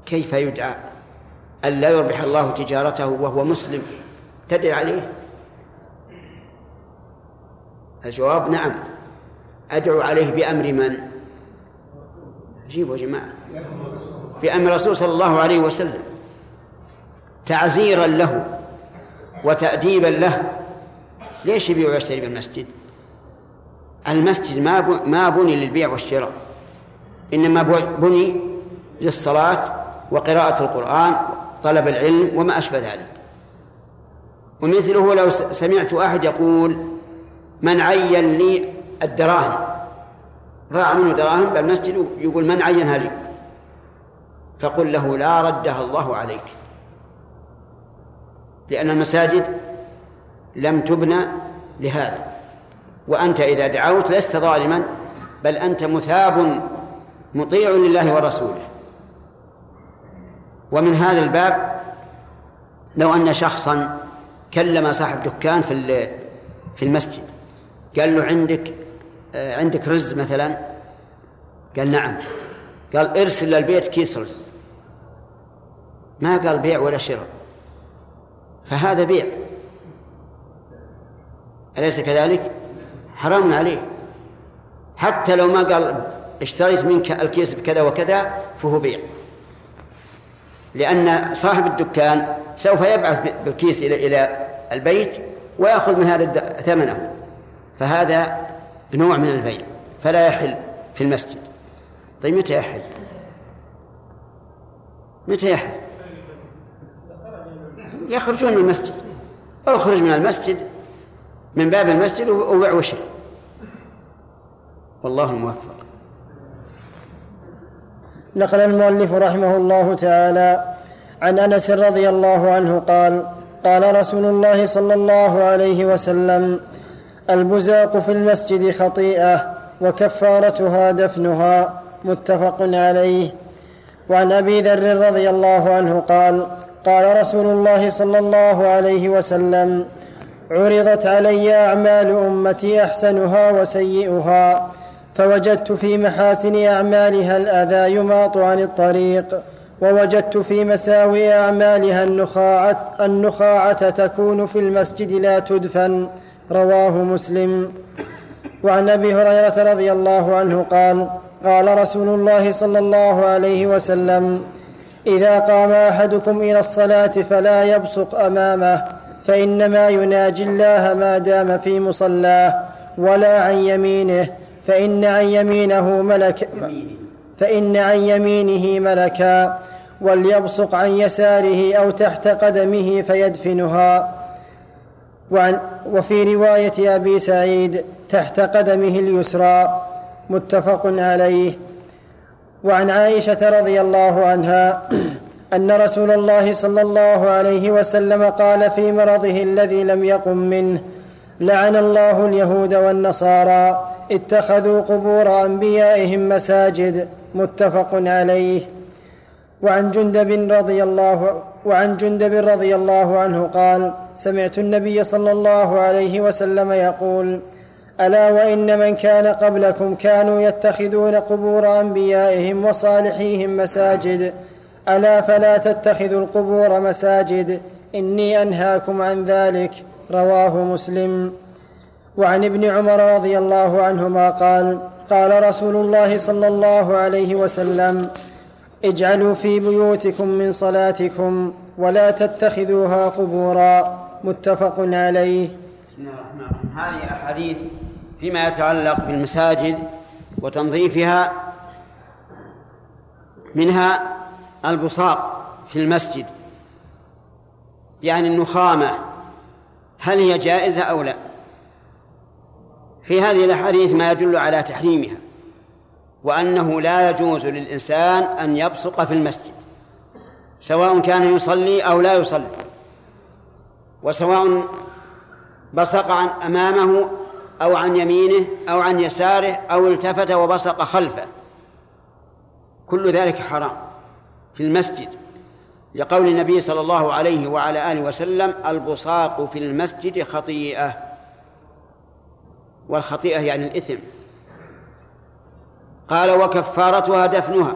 كيف يدعى أن لا يربح الله تجارته وهو مسلم؟ تدعي عليه؟ الجواب نعم. أدعو عليه بأمر من؟ جيبوا يا جماعة. بأمر الرسول صلى الله عليه وسلم. تعزيرا له وتأديبا له. ليش يبيع ويشتري بالمسجد؟ المسجد ما ما بني للبيع والشراء. إنما بني للصلاة وقراءة القرآن طلب العلم وما أشبه ذلك. ومثله لو سمعت أحد يقول من عين لي الدراهم. ضاع منه دراهم بالمسجد يقول من عينها لي؟ فقل له لا ردها الله عليك. لأن المساجد لم تبنى لهذا. وأنت إذا دعوت لست ظالما بل أنت مثاب مطيع لله ورسوله. ومن هذا الباب لو أن شخصا كلم صاحب دكان في في المسجد. قال له عندك عندك رز مثلا؟ قال نعم. قال ارسل للبيت كيس رز. ما قال بيع ولا شراء. فهذا بيع. أليس كذلك؟ حرام عليه. حتى لو ما قال اشتريت منك الكيس بكذا وكذا فهو بيع. لأن صاحب الدكان سوف يبعث بالكيس إلى إلى البيت ويأخذ من هذا ثمنه. فهذا نوع من البيع فلا يحل في المسجد طيب متى يحل؟ متى يحل؟ يخرجون من المسجد اخرج من المسجد من باب المسجد وبع وشر والله الموفق نقل المؤلف رحمه الله تعالى عن أنس رضي الله عنه قال قال رسول الله صلى الله عليه وسلم البزاق في المسجد خطيئة وكفارتها دفنها متفق عليه. وعن أبي ذر رضي الله عنه قال قال رسول الله صلى الله عليه وسلم عرضت علي أعمال أمتي أحسنها وسيئها فوجدت في محاسن أعمالها الأذى يماط عن الطريق ووجدت في مساوي أعمالها النخاعة, النخاعة تكون في المسجد لا تدفن رواه مسلم. وعن أبي هريرة رضي الله عنه قال قال رسول الله صلى الله عليه وسلم إذا قام أحدكم إلى الصلاة فلا يبصق أمامه فإنما يناجي الله ما دام في مصلاه ولا عن يمينه فإن عن يمينه ملك فإن عن يمينه ملكا وليبصق عن يساره أو تحت قدمه فيدفنها. وعن وفي رواية أبي سعيد تحت قدمه اليسرى متفق عليه. وعن عائشة رضي الله عنها أن رسول الله صلى الله عليه وسلم قال في مرضه الذي لم يقم منه لعن الله اليهود والنصارى اتخذوا قبور أنبيائهم مساجد. متفق عليه. وعن جندب رضي الله وعن جندب رضي الله عنه قال سمعت النبي صلى الله عليه وسلم يقول ألا وإن من كان قبلكم كانوا يتخذون قبور أنبيائهم وصالحيهم مساجد. ألا فلا تتخذوا القبور مساجد. إني أنهاكم عن ذلك. رواه مسلم. وعن ابن عمر رضي الله عنهما قال قال رسول الله صلى الله عليه وسلم اجعلوا في بيوتكم من صلاتكم ولا تتخذوها قبورا. متفق عليه. بسم الله الرحمن الرحيم. هذه أحاديث فيما يتعلق بالمساجد وتنظيفها منها البصاق في المسجد يعني النخامة. هل هي جائزة أو لا؟ في هذه الأحاديث ما يدل على تحريمها. وأنه لا يجوز للإنسان أن يبصق في المسجد سواء كان يصلي أو لا يصلي. وسواء بصق عن أمامه أو عن يمينه أو عن يساره أو التفت وبصق خلفه. كل ذلك حرام في المسجد. لقول النبي صلى الله عليه وعلى آله وسلم البصاق في المسجد خطيئة. والخطيئة يعني الإثم. قال وكفارتها دفنها.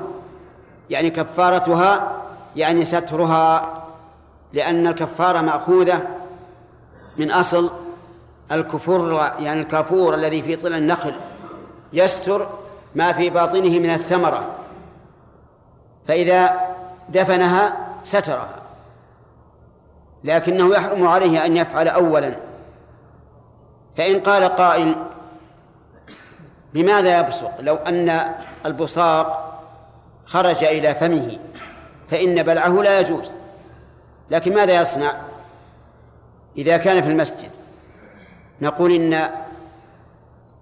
يعني كفارتها يعني سترها لأن الكفارة مأخوذة من أصل الكفر يعني الكافور الذي في طل النخل يستر ما في باطنه من الثمرة. فإذا دفنها سترها. لكنه يحرم عليه أن يفعل أولا. فإن قال قائل بماذا يبصق؟ لو أن البصاق خرج إلى فمه فإن بلعه لا يجوز. لكن ماذا يصنع؟ إذا كان في المسجد. نقول إن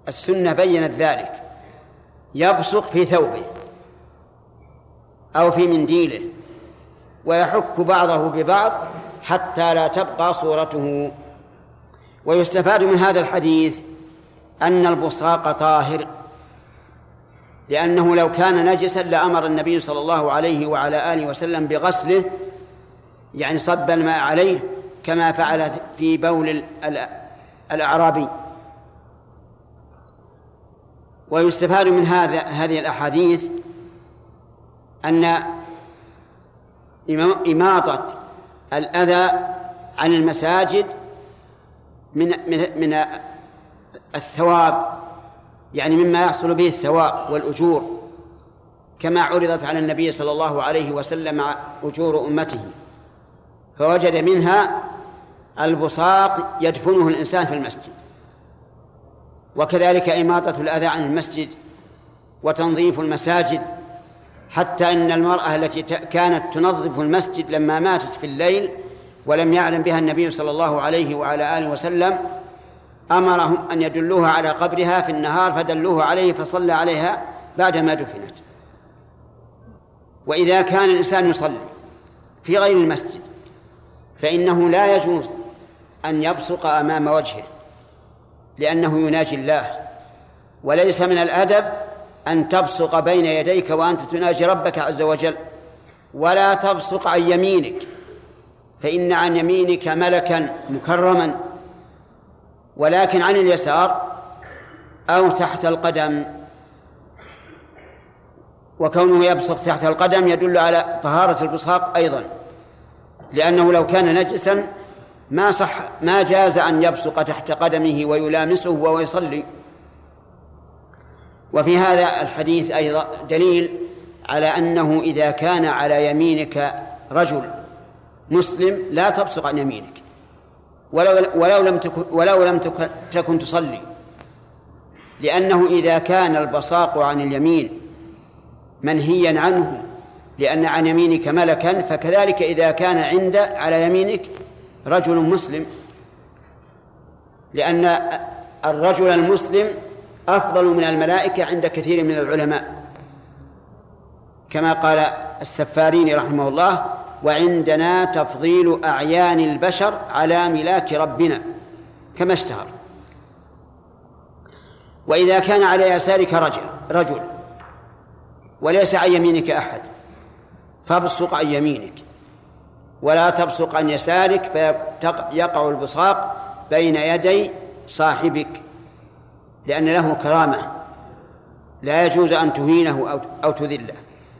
السنة بينت ذلك. يبصق في ثوبه أو في منديله ويحك بعضه ببعض حتى لا تبقى صورته. ويستفاد من هذا الحديث أن البصاق طاهر لأنه لو كان نجسا لأمر النبي صلى الله عليه وعلى آله وسلم بغسله يعني صب الماء عليه كما فعل في بول الأعرابي. ويستفاد من هذا هذه الأحاديث أن إماطة الأذى عن المساجد من من من الثواب يعني مما يحصل به الثواب والأجور كما عرضت على النبي صلى الله عليه وسلم أجور أمته فوجد منها البصاق يدفنه الإنسان في المسجد وكذلك إماطة الأذى عن المسجد وتنظيف المساجد حتى أن المرأة التي كانت تنظف المسجد لما ماتت في الليل ولم يعلم بها النبي صلى الله عليه وعلى آله وسلم أمرهم أن يدلوها على قبرها في النهار فدلوه عليه فصلى عليها بعدما دفنت. وإذا كان الإنسان يصلي في غير المسجد فإنه لا يجوز أن يبصق أمام وجهه لأنه يناجي الله. وليس من الأدب أن تبصق بين يديك وأنت تناجي ربك عز وجل. ولا تبصق عن يمينك فإن عن يمينك ملكا مكرما. ولكن عن اليسار أو تحت القدم. وكونه يبصق تحت القدم يدل على طهارة البصاق أيضا لأنه لو كان نجسا ما صح ما جاز أن يبصق تحت قدمه ويلامسه وهو يصلي وفي هذا الحديث أيضا دليل على أنه إذا كان على يمينك رجل مسلم لا تبصق عن يمينك. ولو ولو لم تكن ولو لم تكن تصلي. لأنه إذا كان البصاق عن اليمين منهيا عنه لأن عن يمينك ملكا فكذلك إذا كان عند على يمينك رجل مسلم. لأن الرجل المسلم أفضل من الملائكة عند كثير من العلماء. كما قال السفارين رحمه الله وعندنا تفضيل أعيان البشر على ملاك ربنا كما اشتهر. وإذا كان على يسارك رجل رجل وليس عن يمينك أحد فابصق عن يمينك ولا تبصق عن يسارك فيقع البصاق بين يدي صاحبك لأن له كرامة لا يجوز أن تهينه أو تذله.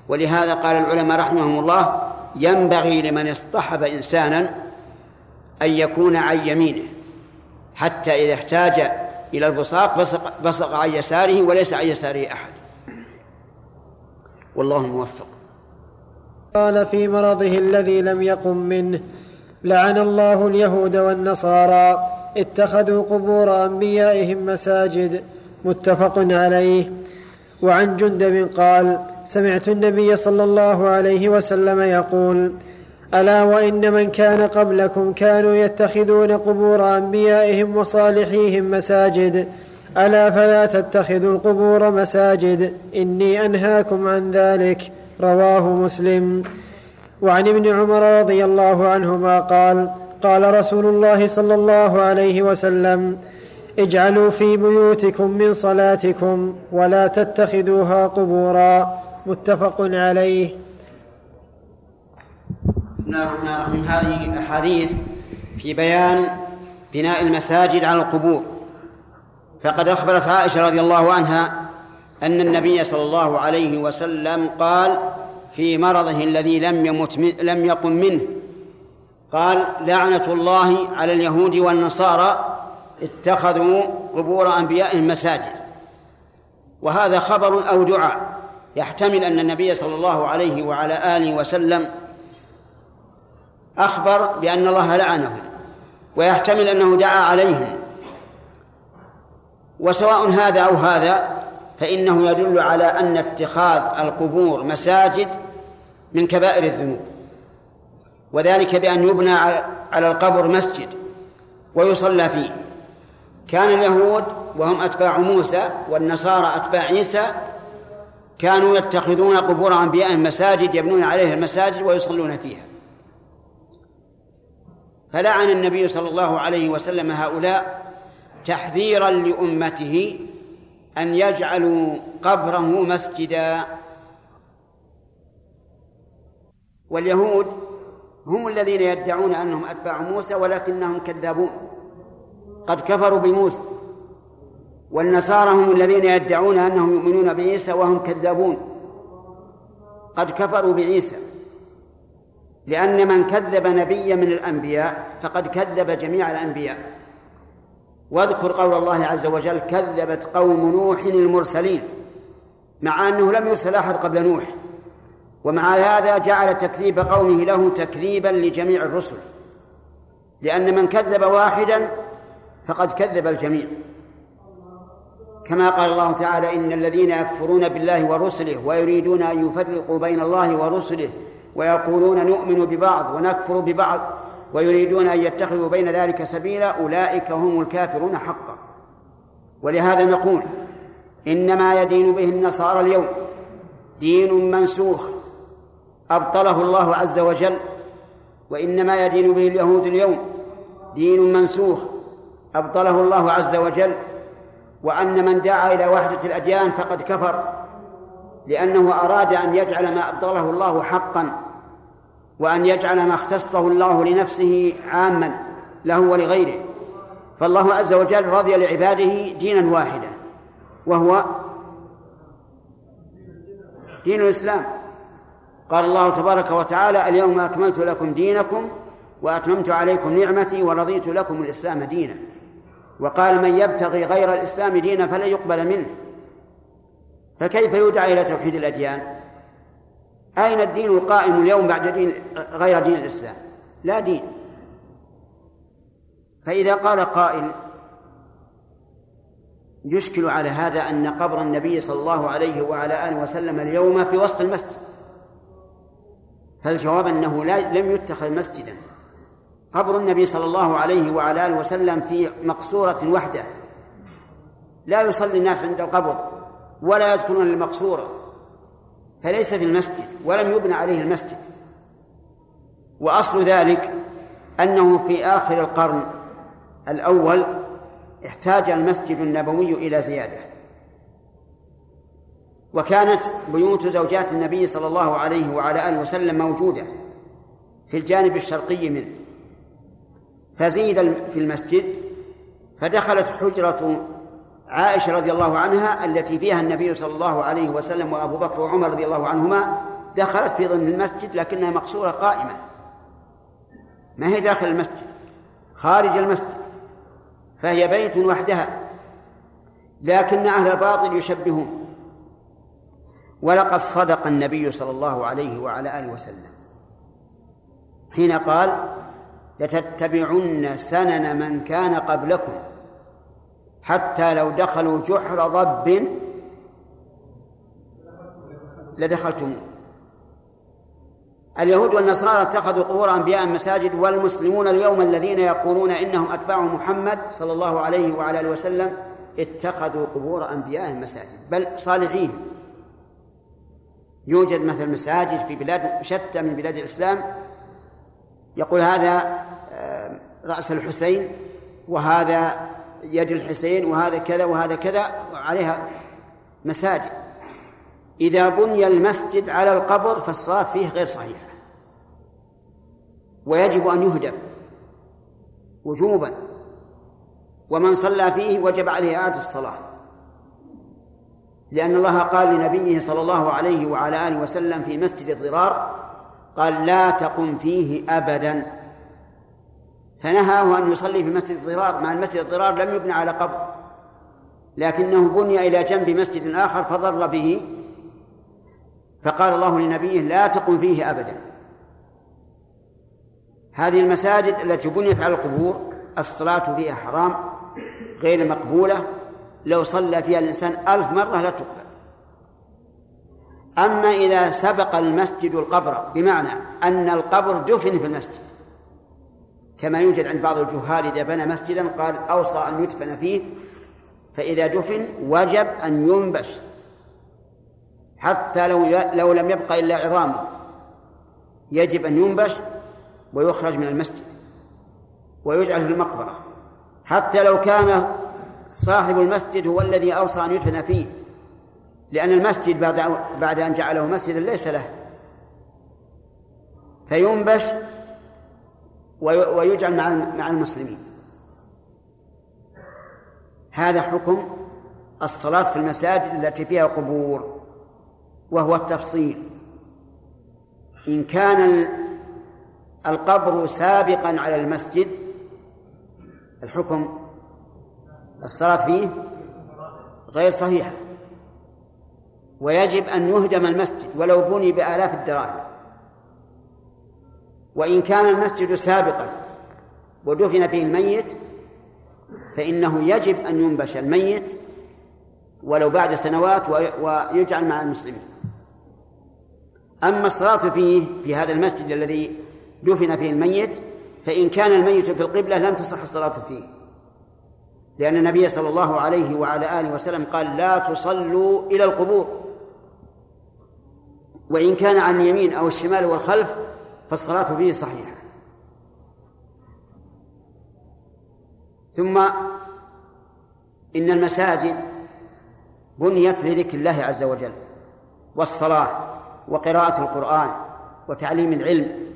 ولهذا قال العلماء رحمهم الله ينبغي لمن اصطحب إنسانا أن يكون عن يمينه حتى إذا احتاج إلى البصاق بصق, بصق عن يساره وليس عن يساره أحد. والله الموفق قال في مرضه الذي لم يقم منه لعن الله اليهود والنصارى اتخذوا قبور أنبيائهم مساجد متفق عليه. وعن جندب قال سمعت النبي صلى الله عليه وسلم يقول ألا وإن من كان قبلكم كانوا يتخذون قبور أنبيائهم وصالحيهم مساجد. ألا فلا تتخذوا القبور مساجد. إني أنهاكم عن ذلك. رواه مسلم. وعن ابن عمر رضي الله عنهما قال قال رسول الله صلى الله عليه وسلم اجعلوا في بيوتكم من صلاتكم ولا تتخذوها قبورا. متفق عليه. بسم الله الرحمن الرحيم هذه احاديث في بيان بناء المساجد على القبور. فقد أخبرت عائشة رضي الله عنها أن النبي صلى الله عليه وسلم قال في مرضه الذي لم يمت من لم يقم منه قال لعنة الله على اليهود والنصارى اتخذوا قبور أنبيائهم مساجد. وهذا خبر أو دعاء. يحتمل أن النبي صلى الله عليه وعلى آله وسلم أخبر بأن الله لعنهم ويحتمل أنه دعا عليهم. وسواء هذا أو هذا فإنه يدل على أن اتخاذ القبور مساجد من كبائر الذنوب. وذلك بأن يبنى على القبر مسجد ويصلى فيه. كان اليهود وهم أتباع موسى والنصارى أتباع عيسى كانوا يتخذون قبور أنبيائهم مساجد يبنون عليها المساجد ويصلون فيها. فلعن النبي صلى الله عليه وسلم هؤلاء تحذيرا لأمته أن يجعلوا قبره مسجدا. واليهود هم الذين يدعون أنهم أتباع موسى ولكنهم كذابون. قد كفروا بموسى. والنصارى هم الذين يدعون أنهم يؤمنون بعيسى وهم كذابون. قد كفروا بعيسى. لأن من كذب نبيا من الأنبياء فقد كذب جميع الأنبياء. واذكر قول الله عز وجل كذبت قوم نوح المرسلين مع أنه لم يرسل أحد قبل نوح. ومع هذا جعل تكذيب قومه له تكذيبا لجميع الرسل. لأن من كذب واحدا فقد كذب الجميع. كما قال الله تعالى إن الذين يكفرون بالله ورسله ويريدون أن يفرقوا بين الله ورسله ويقولون نؤمن ببعض ونكفر ببعض ويريدون أن يتخذوا بين ذلك سبيلا أولئك هم الكافرون حقا. ولهذا نقول إنما يدين به النصارى اليوم دين منسوخ أبطله الله عز وجل وإنما يدين به اليهود اليوم دين منسوخ. أبطله الله عز وجل وأن من دعا إلى وحدة الأديان فقد كفر لأنه أراد أن يجعل ما أبطله الله حقا وأن يجعل ما اختصه الله لنفسه عاما له ولغيره. فالله عز وجل رضي لعباده دينا واحدا وهو دين الإسلام. قال الله تبارك وتعالى اليوم أكملت لكم دينكم وأتممت عليكم نعمتي ورضيت لكم الإسلام دينا. وقال من يبتغي غير الإسلام دينا فلن يقبل منه. فكيف يدعى إلى توحيد الأديان؟ أين الدين القائم اليوم بعد دين غير دين الإسلام؟ لا دين. فإذا قال قائل يشكل على هذا أن قبر النبي صلى الله عليه وعلى آله وسلم اليوم في وسط المسجد. فالجواب أنه لم يتخذ مسجدا. قبر النبي صلى الله عليه وعلى آله وسلم في مقصورة وحده. لا يصلي الناس عند القبر ولا يدخلون المقصورة فليس في المسجد ولم يبنى عليه المسجد. وأصل ذلك أنه في آخر القرن الأول احتاج المسجد النبوي إلى زيادة. وكانت بيوت زوجات النبي صلى الله عليه وعلى آله وسلم موجودة في الجانب الشرقي منه. فزيد في المسجد فدخلت حجرة عائشة رضي الله عنها التي فيها النبي صلى الله عليه وسلم وأبو بكر وعمر رضي الله عنهما دخلت في ضمن المسجد لكنها مقصورة قائمة. ما هي داخل المسجد؟ خارج المسجد. فهي بيت وحدها. لكن أهل الباطل يشبهون. ولقد صدق النبي صلى الله عليه وعلى آله وسلم. حين قال لتتبعن سنن من كان قبلكم حتى لو دخلوا جحر ضب لدخلتموه اليهود والنصارى اتخذوا قبور أنبياء مساجد والمسلمون اليوم الذين يقولون إنهم أتباع محمد صلى الله عليه وعلى آله وسلم اتخذوا قبور أنبياء مساجد بل صالحين. يوجد مثل مساجد في بلاد شتى من بلاد الإسلام يقول هذا آه، رأس الحسين وهذا يد الحسين وهذا كذا وهذا كذا عليها مساجد. إذا بني المسجد على القبر فالصلاة فيه غير صحيحة. ويجب أن يهدم وجوبا. ومن صلى فيه وجب عليه إعادة الصلاة. لأن الله قال لنبيه صلى الله عليه وعلى آله وسلم في مسجد الضرار قال لا تقم فيه أبدا. فنهاه أن يصلي في مسجد الضرار مع المسجد الضرار لم يبنى على قبر. لكنه بني إلى جنب مسجد آخر فضر به. فقال الله لنبيه لا تقم فيه أبدا. هذه المساجد التي بنيت على القبور الصلاة فيها حرام غير مقبولة. لو صلى فيها الإنسان ألف مرة لا تقبل. أما إذا سبق المسجد القبر بمعنى أن القبر دفن في المسجد. كما يوجد عند بعض الجهال إذا بنى مسجدا قال أوصى أن يدفن فيه فإذا دفن وجب أن ينبش. حتى لو لو لم يبقى إلا عظامه. يجب أن ينبش ويخرج من المسجد ويجعل في المقبرة. حتى لو كان صاحب المسجد هو الذي أوصى أن يدفن فيه. لأن المسجد بعد بعد أن جعله مسجدا ليس له. فينبش ويجعل مع مع المسلمين. هذا حكم الصلاة في المساجد التي فيها قبور وهو التفصيل. إن كان القبر سابقا على المسجد الحكم الصلاة فيه غير صحيحة. ويجب أن يهدم المسجد ولو بني بآلاف الدراهم. وإن كان المسجد سابقا ودفن فيه الميت فإنه يجب أن ينبش الميت ولو بعد سنوات ويجعل مع المسلمين. أما الصلاة فيه في هذا المسجد الذي دفن فيه الميت فإن كان الميت في القبلة لم تصح الصلاة فيه. لأن النبي صلى الله عليه وعلى آله وسلم قال لا تصلوا إلى القبور. وإن كان عن اليمين أو الشمال والخلف فالصلاة فيه صحيحة. ثم إن المساجد بنيت لذكر الله عز وجل والصلاة وقراءة القرآن وتعليم العلم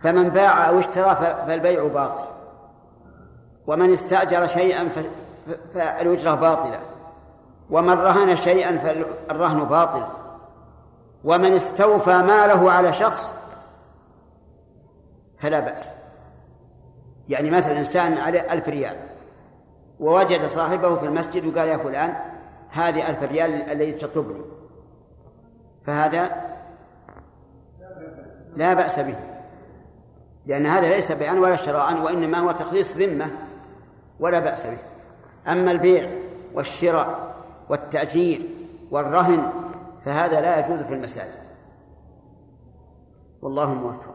فمن باع أو اشترى فالبيع باطل ومن استأجر شيئا فالأجرة باطلة ومن رهن شيئا فالرهن باطل ومن استوفى ماله على شخص فلا بأس. يعني مثلا إنسان عليه ألف ريال ووجد صاحبه في المسجد وقال يا فلان هذه ألف ريال الذي تطلبني. فهذا لا بأس به لأن هذا ليس بيعا ولا شراء وإنما هو تخليص ذمة ولا بأس به. أما البيع والشراء والتأجير والرهن فهذا لا يجوز في المساجد. والله موفق.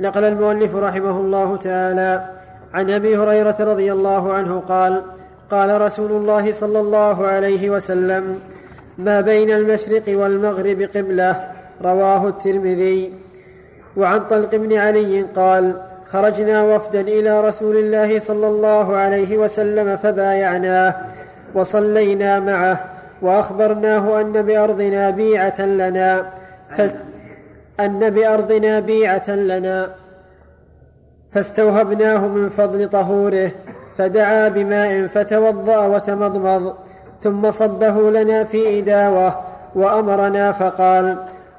نقل المؤلف رحمه الله تعالى عن أبي هريرة رضي الله عنه قال قال رسول الله صلى الله عليه وسلم ما بين المشرق والمغرب قبله رواه الترمذي. وعن طلق بن علي قال خرجنا وفدا إلى رسول الله صلى الله عليه وسلم فبايعناه وصلينا معه وأخبرناه أن بارضنا بيعه لنا. أن بارضنا بيعه لنا. فاستوهبناه من فضل طهوره فدعا بماء فتوضأ وتمضمض ثم صبه لنا في إداوة وأمرنا فقال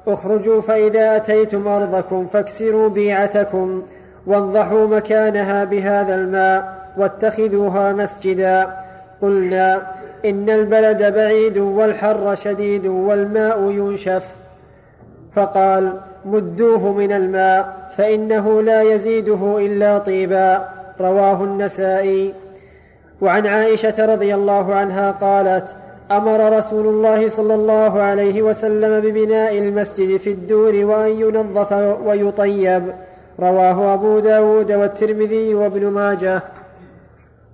اخرجوا فإذا أتيتم أرضكم فاكسروا بيعتكم وانضحوا مكانها بهذا الماء واتخذوها مسجدا. قلنا إن البلد بعيد والحر شديد والماء ينشف. فقال مدوه من الماء فإنه لا يزيده إلا طيبا. رواه النسائي. وعن عائشة رضي الله عنها قالت أمر رسول الله صلى الله عليه وسلم ببناء المسجد في الدور وأن ينظف ويطيب. رواه أبو داود والترمذي وابن ماجه.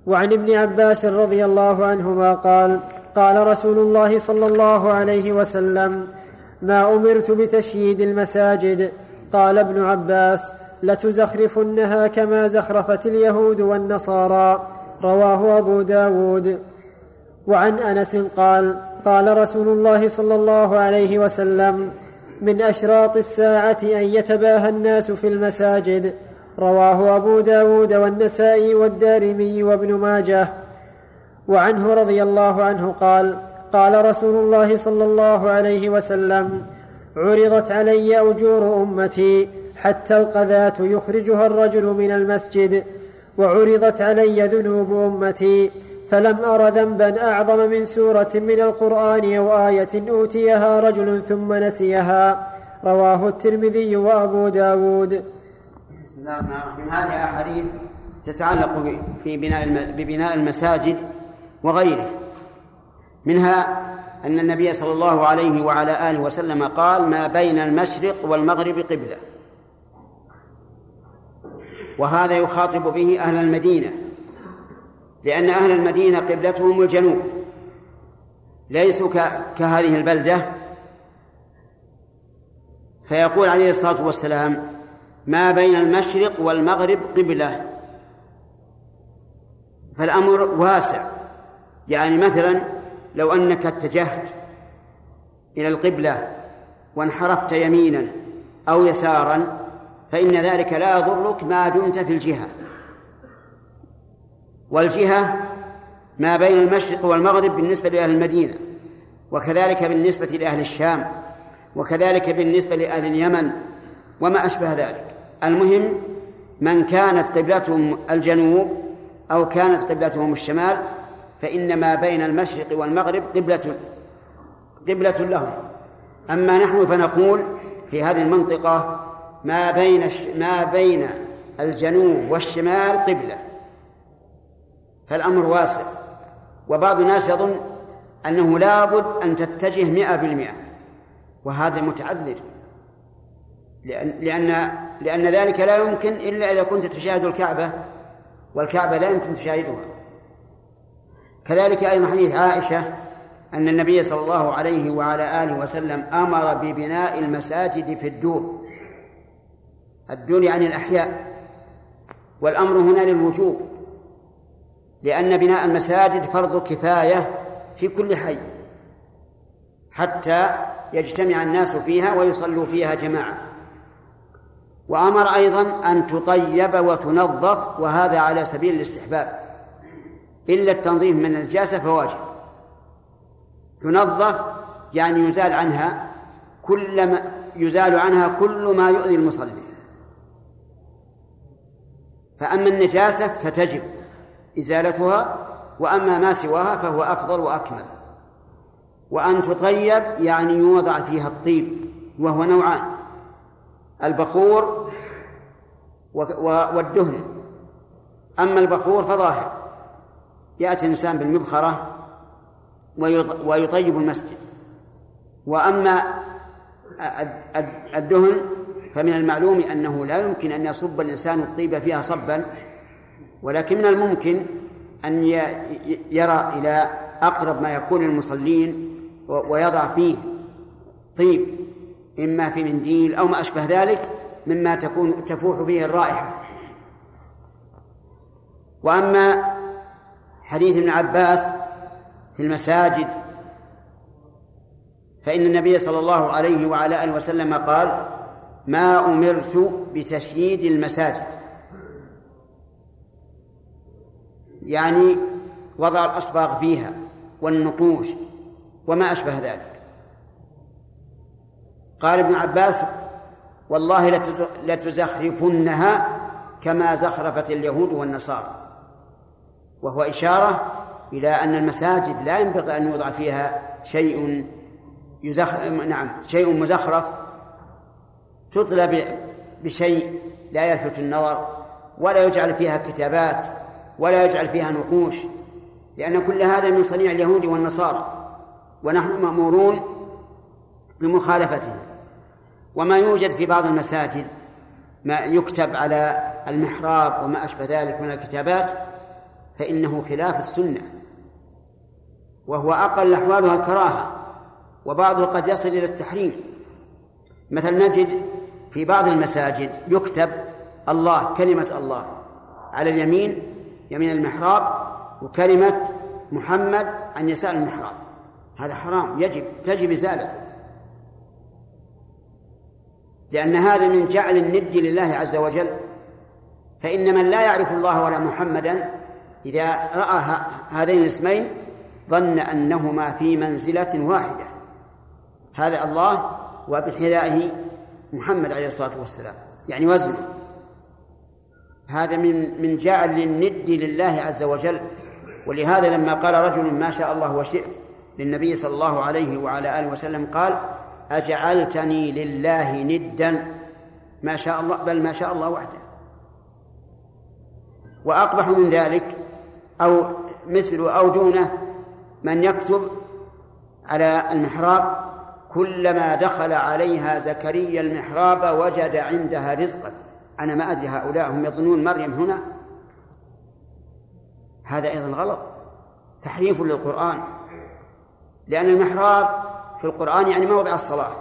وعن ابن عباس رضي الله عنهما قال قال رسول الله صلى الله عليه وسلم ما أمرت بتشييد المساجد. قال ابن عباس لتزخرفنها كما زخرفت اليهود والنصارى. رواه أبو داود. وعن أنس قال قال رسول الله صلى الله عليه وسلم من أشراط الساعة أن يتباهى الناس في المساجد رواه أبو داود والنسائي والدارمي وابن ماجه. وعنه رضي الله عنه قال قال رسول الله صلى الله عليه وسلم عرضت علي أجور أمتي حتى القذاه يخرجها الرجل من المسجد وعرضت علي ذنوب أمتي فلم أر ذنبا أعظم من سورة من القرآن أو آية أوتيها رجل ثم نسيها. رواه الترمذي وأبو داود. الرحمن الرحيم هذه احاديث تتعلق في بناء ببناء المساجد وغيره. منها أن النبي صلى الله عليه وعلى آله وسلم قال ما بين المشرق والمغرب قبلة. وهذا يخاطب به أهل المدينة لأن أهل المدينة قبلتهم الجنوب. ليسوا كهذه البلدة. فيقول عليه الصلاة والسلام ما بين المشرق والمغرب قبلة. فالأمر واسع. يعني مثلا لو أنك اتجهت إلى القبلة وانحرفت يمينا أو يسارا فإن ذلك لا يضرك ما دمت في الجهة. والجهة ما بين المشرق والمغرب بالنسبة لأهل المدينة وكذلك بالنسبة لأهل الشام وكذلك بالنسبة لأهل اليمن وما أشبه ذلك. المهم من كانت قبلتهم الجنوب أو كانت قبلتهم الشمال فإن ما بين المشرق والمغرب قبلة قبلة لهم. أما نحن فنقول في هذه المنطقة ما بين ما بين الجنوب والشمال قبلة. فالأمر واسع. وبعض الناس يظن أنه لابد أن تتجه مئة بالمئة. وهذا متعذر. لأن لأن لأن ذلك لا يمكن إلا إذا كنت تشاهد الكعبة والكعبة لا يمكن تشاهدها. كذلك أيضا حديث عائشة أن النبي صلى الله عليه وعلى آله وسلم أمر ببناء المساجد في الدور الدور يعني الأحياء والأمر هنا للوجوب لأن بناء المساجد فرض كفاية في كل حي حتى يجتمع الناس فيها ويصلوا فيها جماعة. وأمر أيضا أن تطيب وتنظف وهذا على سبيل الاستحباب. إلا التنظيف من النجاسة فواجب. تنظف يعني يزال عنها كل ما يزال عنها كل ما يؤذي المصلي. فأما النجاسة فتجب إزالتها وأما ما سواها فهو أفضل وأكمل. وأن تطيب يعني يوضع فيها الطيب وهو نوعان. البخور والدهن. أما البخور فظاهر. يأتي الإنسان بالمبخرة ويطيب المسجد. وأما الدهن فمن المعلوم أنه لا يمكن أن يصب الإنسان الطيب فيها صبا ولكن من الممكن أن يرى إلى أقرب ما يكون المصلين ويضع فيه طيب. إما في منديل أو ما أشبه ذلك مما تكون تفوح به الرائحة. وأما حديث ابن عباس في المساجد فإن النبي صلى الله عليه وعلى آله وسلم قال ما أمرت بتشييد المساجد. يعني وضع الأصباغ فيها والنقوش وما أشبه ذلك. قال ابن عباس والله لتزخرفنها كما زخرفت اليهود والنصارى. وهو إشارة إلى أن المساجد لا ينبغي أن يوضع فيها شيء يزخ... نعم شيء مزخرف تطلى بشيء لا يلفت النظر ولا يجعل فيها كتابات ولا يجعل فيها نقوش لأن كل هذا من صنيع اليهود والنصارى ونحن مأمورون بمخالفته وما يوجد في بعض المساجد ما يكتب على المحراب وما أشبه ذلك من الكتابات فإنه خلاف السنة. وهو أقل أحوالها الكراهة وبعضه قد يصل إلى التحريم. مثلا نجد في بعض المساجد يكتب الله كلمة الله على اليمين يمين المحراب وكلمة محمد عن يسار المحراب. هذا حرام يجب تجب إزالته. لأن هذا من جعل الند لله عز وجل. فإن من لا يعرف الله ولا محمدا إذا رأى هذين الاسمين ظن أنهما في منزلة واحدة. هذا الله وبحذائه محمد عليه الصلاة والسلام. يعني وزنه. هذا من من جعل الند لله عز وجل. ولهذا لما قال رجل ما شاء الله وشئت للنبي صلى الله عليه وعلى آله وسلم قال أجعلتني لله ندا. ما شاء الله بل ما شاء الله وحده. وأقبح من ذلك أو مثل أو دونه من يكتب على المحراب كلما دخل عليها زكريا المحراب وجد عندها رزقا. أنا ما أدري هؤلاء هم يظنون مريم هنا؟ هذا أيضا غلط. تحريف للقرآن. لأن المحراب في القرآن يعني موضع الصلاة.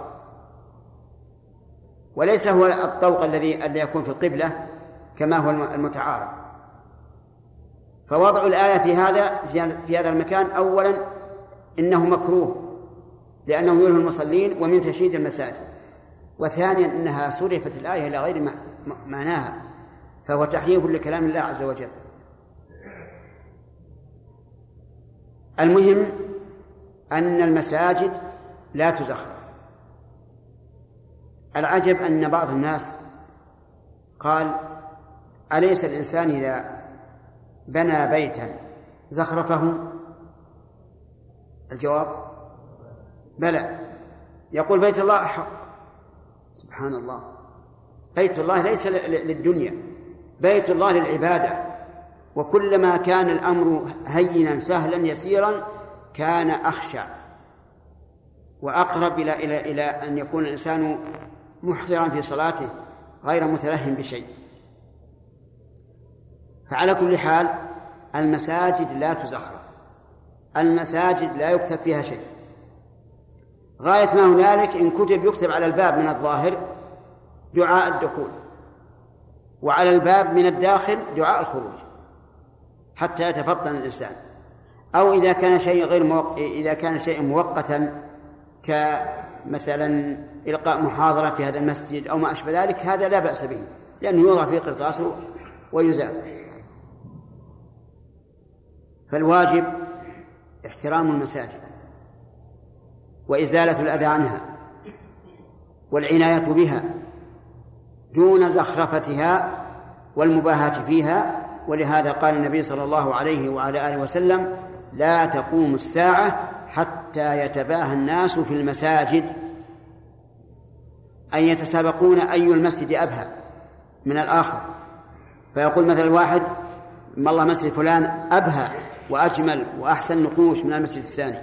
وليس هو الطوق الذي الذي يكون في القبلة كما هو المتعارف. فوضع الآية في هذا في هذا المكان أولا إنه مكروه لأنه يلهي المصلين ومن تشييد المساجد. وثانيا أنها صرفت الآية إلى غير معناها فهو تحريف لكلام الله عز وجل. المهم أن المساجد لا تزخرف العجب أن بعض الناس قال أليس الإنسان إذا بنى بيتا زخرفه؟ الجواب بلى. يقول بيت الله أحق. سبحان الله. بيت الله ليس للدنيا. بيت الله للعبادة. وكلما كان الأمر هينا سهلا يسيرا كان أخشع وأقرب إلى إلى إلى أن يكون الإنسان محضرا في صلاته غير متلهم بشيء. فعلى كل حال المساجد لا تزخرف. المساجد لا يكتب فيها شيء. غاية ما هنالك إن كتب يكتب على الباب من الظاهر دعاء الدخول وعلى الباب من الداخل دعاء الخروج حتى يتفطن الإنسان. أو إذا كان شيء غير موق... إذا كان شيء مؤقتا مثلا إلقاء محاضرة في هذا المسجد أو ما أشبه ذلك هذا لا بأس به لأنه يوضع في قرطاس ويزال. فالواجب احترام المساجد وإزالة الأذى عنها والعناية بها دون زخرفتها والمباهاة فيها. ولهذا قال النبي صلى الله عليه وعلى آله وسلم لا تقوم الساعة حتى يتباهى الناس في المساجد أن يتسابقون أي المسجد أبهى من الآخر. فيقول مثلا الواحد ما الله مسجد فلان أبهى وأجمل وأحسن نقوش من المسجد الثاني.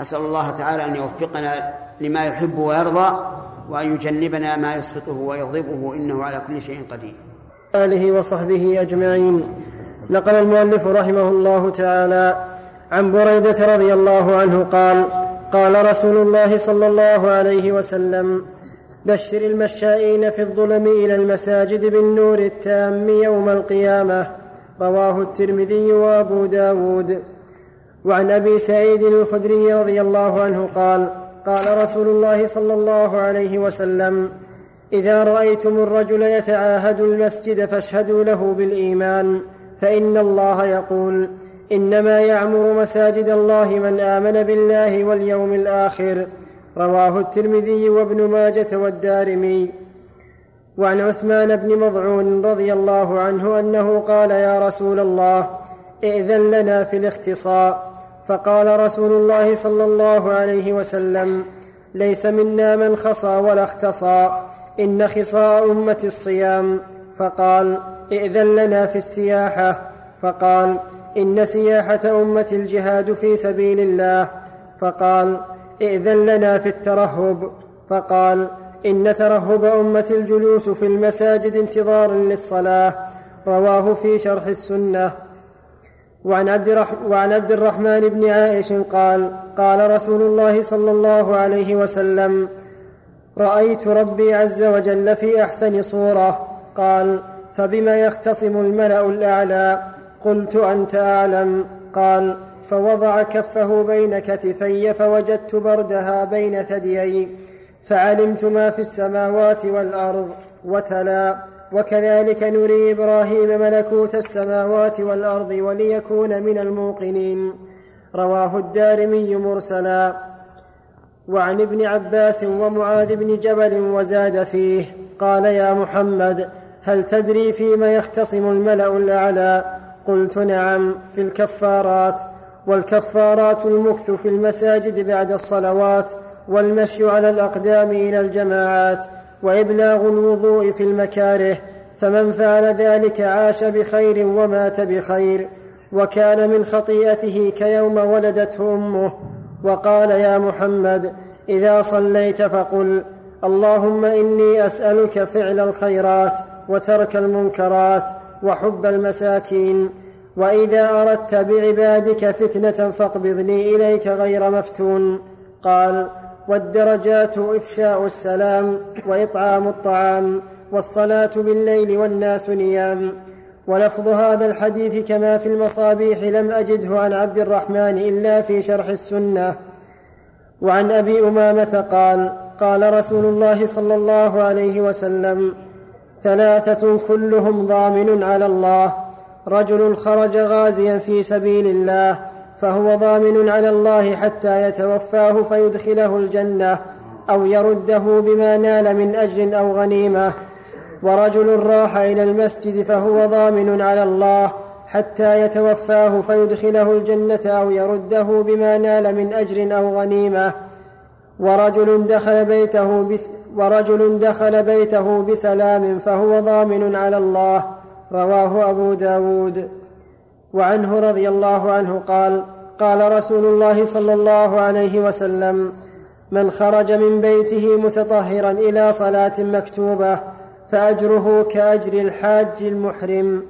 أسأل الله تعالى أن يوفقنا لما يحب ويرضى وأن يجنبنا ما يسخطه ويغضبه إنه على كل شيء قدير. آله وصحبه أجمعين. نقل المؤلف رحمه الله تعالى عن بريدة رضي الله عنه قال قال رسول الله صلى الله عليه وسلم بشر المشائين في الظلم إلى المساجد بالنور التام يوم القيامة. رواه الترمذي وأبو داود. وعن أبي سعيد الخدري رضي الله عنه قال قال رسول الله صلى الله عليه وسلم إذا رأيتم الرجل يتعاهد المسجد فاشهدوا له بالإيمان فإن الله يقول إنما يعمر مساجد الله من آمن بالله واليوم الآخر. رواه الترمذي وابن ماجة والدارمي. وعن عثمان بن مضعون رضي الله عنه أنه قال يا رسول الله ائذن لنا في الاختصاء. فقال رسول الله صلى الله عليه وسلم ليس منا من خصى ولا اختصى إن خصاء أمة الصيام. فقال ائذن لنا في السياحة. فقال إن سياحة أمة الجهاد في سبيل الله. فقال إئذن لنا في الترهب. فقال إن ترهب أمة الجلوس في المساجد انتظارا للصلاة. رواه في شرح السنة. وعن عبد, وعن عبد الرحمن بن عائش قال قال رسول الله صلى الله عليه وسلم رأيت ربي عز وجل في أحسن صورة. قال فبما يختصم الملأ الأعلى؟ قلت أنت أعلم. قال فوضع كفه بين كتفي فوجدت بردها بين ثديي فعلمت ما في السماوات والأرض وتلا. وكذلك نري إبراهيم ملكوت السماوات والأرض وليكون من الموقنين. رواه الدارمي مرسلا. وعن ابن عباس ومعاذ بن جبل وزاد فيه قال يا محمد هل تدري فيما يختصم الملأ الأعلى؟ قلت نعم في الكفارات والكفارات المكث في المساجد بعد الصلوات والمشي على الأقدام إلى الجماعات وإبلاغ الوضوء في المكاره فمن فعل ذلك عاش بخير ومات بخير وكان من خطيئته كيوم ولدته أمه وقال يا محمد إذا صليت فقل اللهم إني أسألك فعل الخيرات وترك المنكرات وحب المساكين. وإذا أردت بعبادك فتنة فاقبضني إليك غير مفتون. قال والدرجات إفشاء السلام وإطعام الطعام والصلاة بالليل والناس نيام. ولفظ هذا الحديث كما في المصابيح لم أجده عن عبد الرحمن إلا في شرح السنة. وعن أبي أمامة قال قال رسول الله صلى الله عليه وسلم ثلاثة كلهم ضامن على الله. رجل خرج غازيا في سبيل الله فهو ضامن على الله حتى يتوفاه فيدخله الجنة أو يرده بما نال من أجر أو غنيمة. ورجل راح إلى المسجد فهو ضامن على الله حتى يتوفاه فيدخله الجنة أو يرده بما نال من أجر أو غنيمة. ورجل دخل بيته بس ورجل دخل بيته بسلام فهو ضامن على الله. رواه أبو داود. وعنه رضي الله عنه قال قال رسول الله صلى الله عليه وسلم من خرج من بيته متطهرا إلى صلاة مكتوبة فأجره كأجر الحاج المحرم.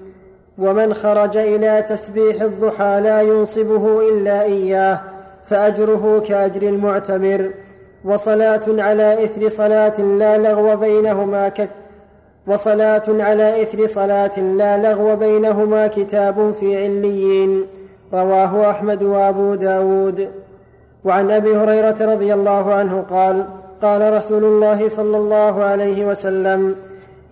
ومن خرج إلى تسبيح الضحى لا ينصبه إلا إياه فأجره كأجر المعتمر. وصلاة على إثر صلاة لا لغو بينهما كت وصلاة على إثر صلاة لا لغو بينهما كتاب في عليين. رواه أحمد وأبو داود. وعن أبي هريرة رضي الله عنه قال قال رسول الله صلى الله عليه وسلم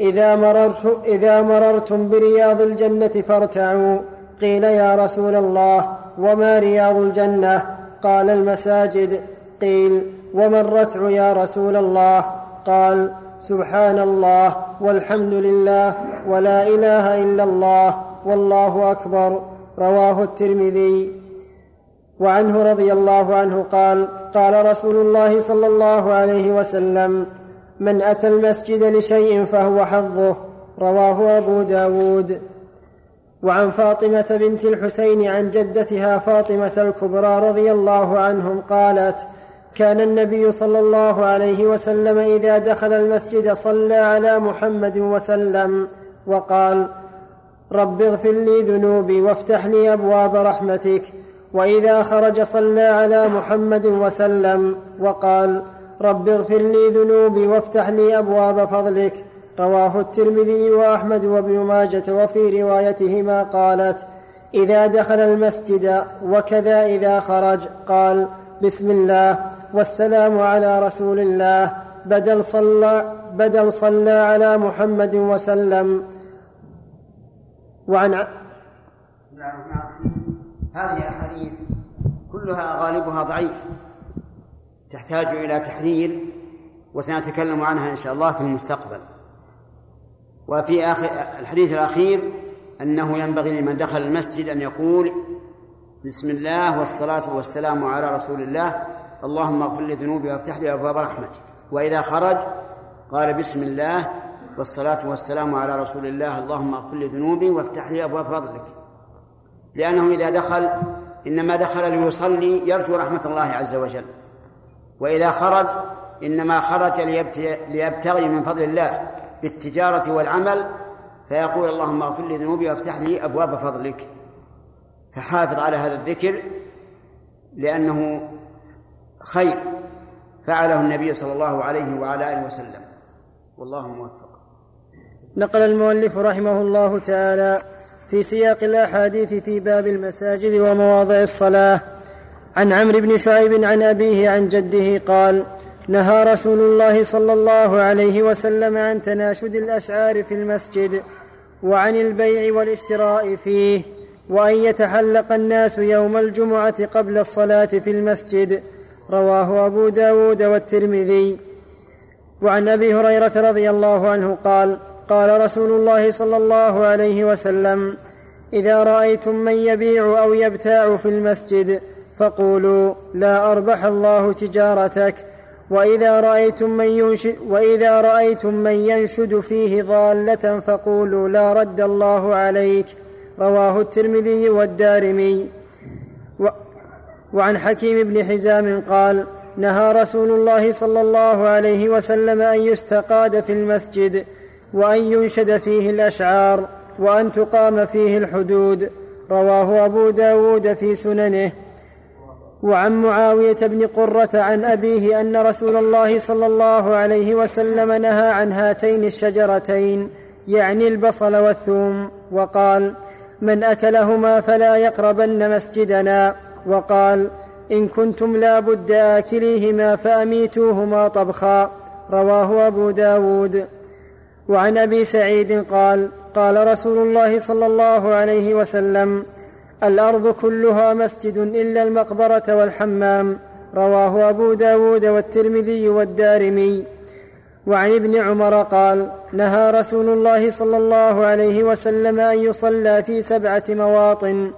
إذا, مررت إذا مررتم برياض الجنة فارتعوا. قيل يا رسول الله وما رياض الجنة؟ قال المساجد. قيل وما الرتع يا رسول الله؟ قال سبحان الله والحمد لله ولا إله إلا الله والله أكبر. رواه الترمذي. وعنه رضي الله عنه قال قال رسول الله صلى الله عليه وسلم من أتى المسجد لشيء فهو حظه. رواه أبو داود. وعن فاطمة بنت الحسين عن جدتها فاطمة الكبرى رضي الله عنهم قالت كان النبي صلى الله عليه وسلم إذا دخل المسجد صلى على محمد وسلم وقال رب اغفر لي ذنوبي وافتح لي أبواب رحمتك. وإذا خرج صلى على محمد وسلم وقال رب اغفر لي ذنوبي وافتح لي أبواب فضلك. رواه الترمذي وأحمد وابن ماجة وفي روايتهما قالت إذا دخل المسجد وكذا إذا خرج. قال بسم الله. والسلام على رسول الله. بدل صلى بدل صلى على محمد وسلم. وعن هذه الأحاديث كلها غالبها ضعيف تحتاج إلى تحرير وسنتكلم عنها إن شاء الله في المستقبل. وفي آخر الحديث الأخير أنه ينبغي لمن دخل المسجد أن يقول بسم الله والصلاة والسلام على رسول الله اللهم اغفر لي ذنوبي وافتح لي أبواب رحمتك وإذا خرج قال بسم الله والصلاة والسلام على رسول الله اللهم اغفر لي ذنوبي وافتح لي أبواب فضلك. لأنه إذا دخل إنما دخل ليصلي يرجو رحمة الله عز وجل. وإذا خرج إنما خرج ليبتغي من فضل الله بالتجارة والعمل. فيقول اللهم اغفر لي ذنوبي وافتح لي أبواب فضلك. فحافظ على هذا الذكر لأنه خير فعله النبي صلى الله عليه وعلى آله وسلم. والله موفق. نقل المؤلف رحمه الله تعالى في سياق الأحاديث في باب المساجد ومواضع الصلاة. عن عمرو بن شعيب عن أبيه عن جده قال نهى رسول الله صلى الله عليه وسلم عن تناشد الأشعار في المسجد وعن البيع والاشتراء فيه وأن يتحلق الناس يوم الجمعة قبل الصلاة في المسجد. رواه أبو داود والترمذي. وعن أبي هريرة رضي الله عنه قال قال رسول الله صلى الله عليه وسلم إذا رأيتم من يبيع أو يبتاع في المسجد فقولوا لا أربح الله تجارتك. وإذا رأيتم من ينشد وإذا رأيتم من ينشد فيه ضالة فقولوا لا رد الله عليك رواه الترمذي والدارمي. وعن حكيم بن حزام قال نهى رسول الله صلى الله عليه وسلم أن يستقاد في المسجد وأن ينشد فيه الأشعار وأن تقام فيه الحدود. رواه أبو داود في سننه. وعن معاوية بن قرة عن أبيه أن رسول الله صلى الله عليه وسلم نهى عن هاتين الشجرتين يعني البصل والثوم وقال من أكلهما فلا يقربن مسجدنا وقال إن كنتم لا بد آكليهما فأميتوهما طبخا. رواه أبو داود. وعن أبي سعيد قال قال رسول الله صلى الله عليه وسلم الأرض كلها مسجد إلا المقبرة والحمام. رواه أبو داود والترمذي والدارمي. وعن ابن عمر قال نهى رسول الله صلى الله عليه وسلم أن يصلى في سبعة مواطن.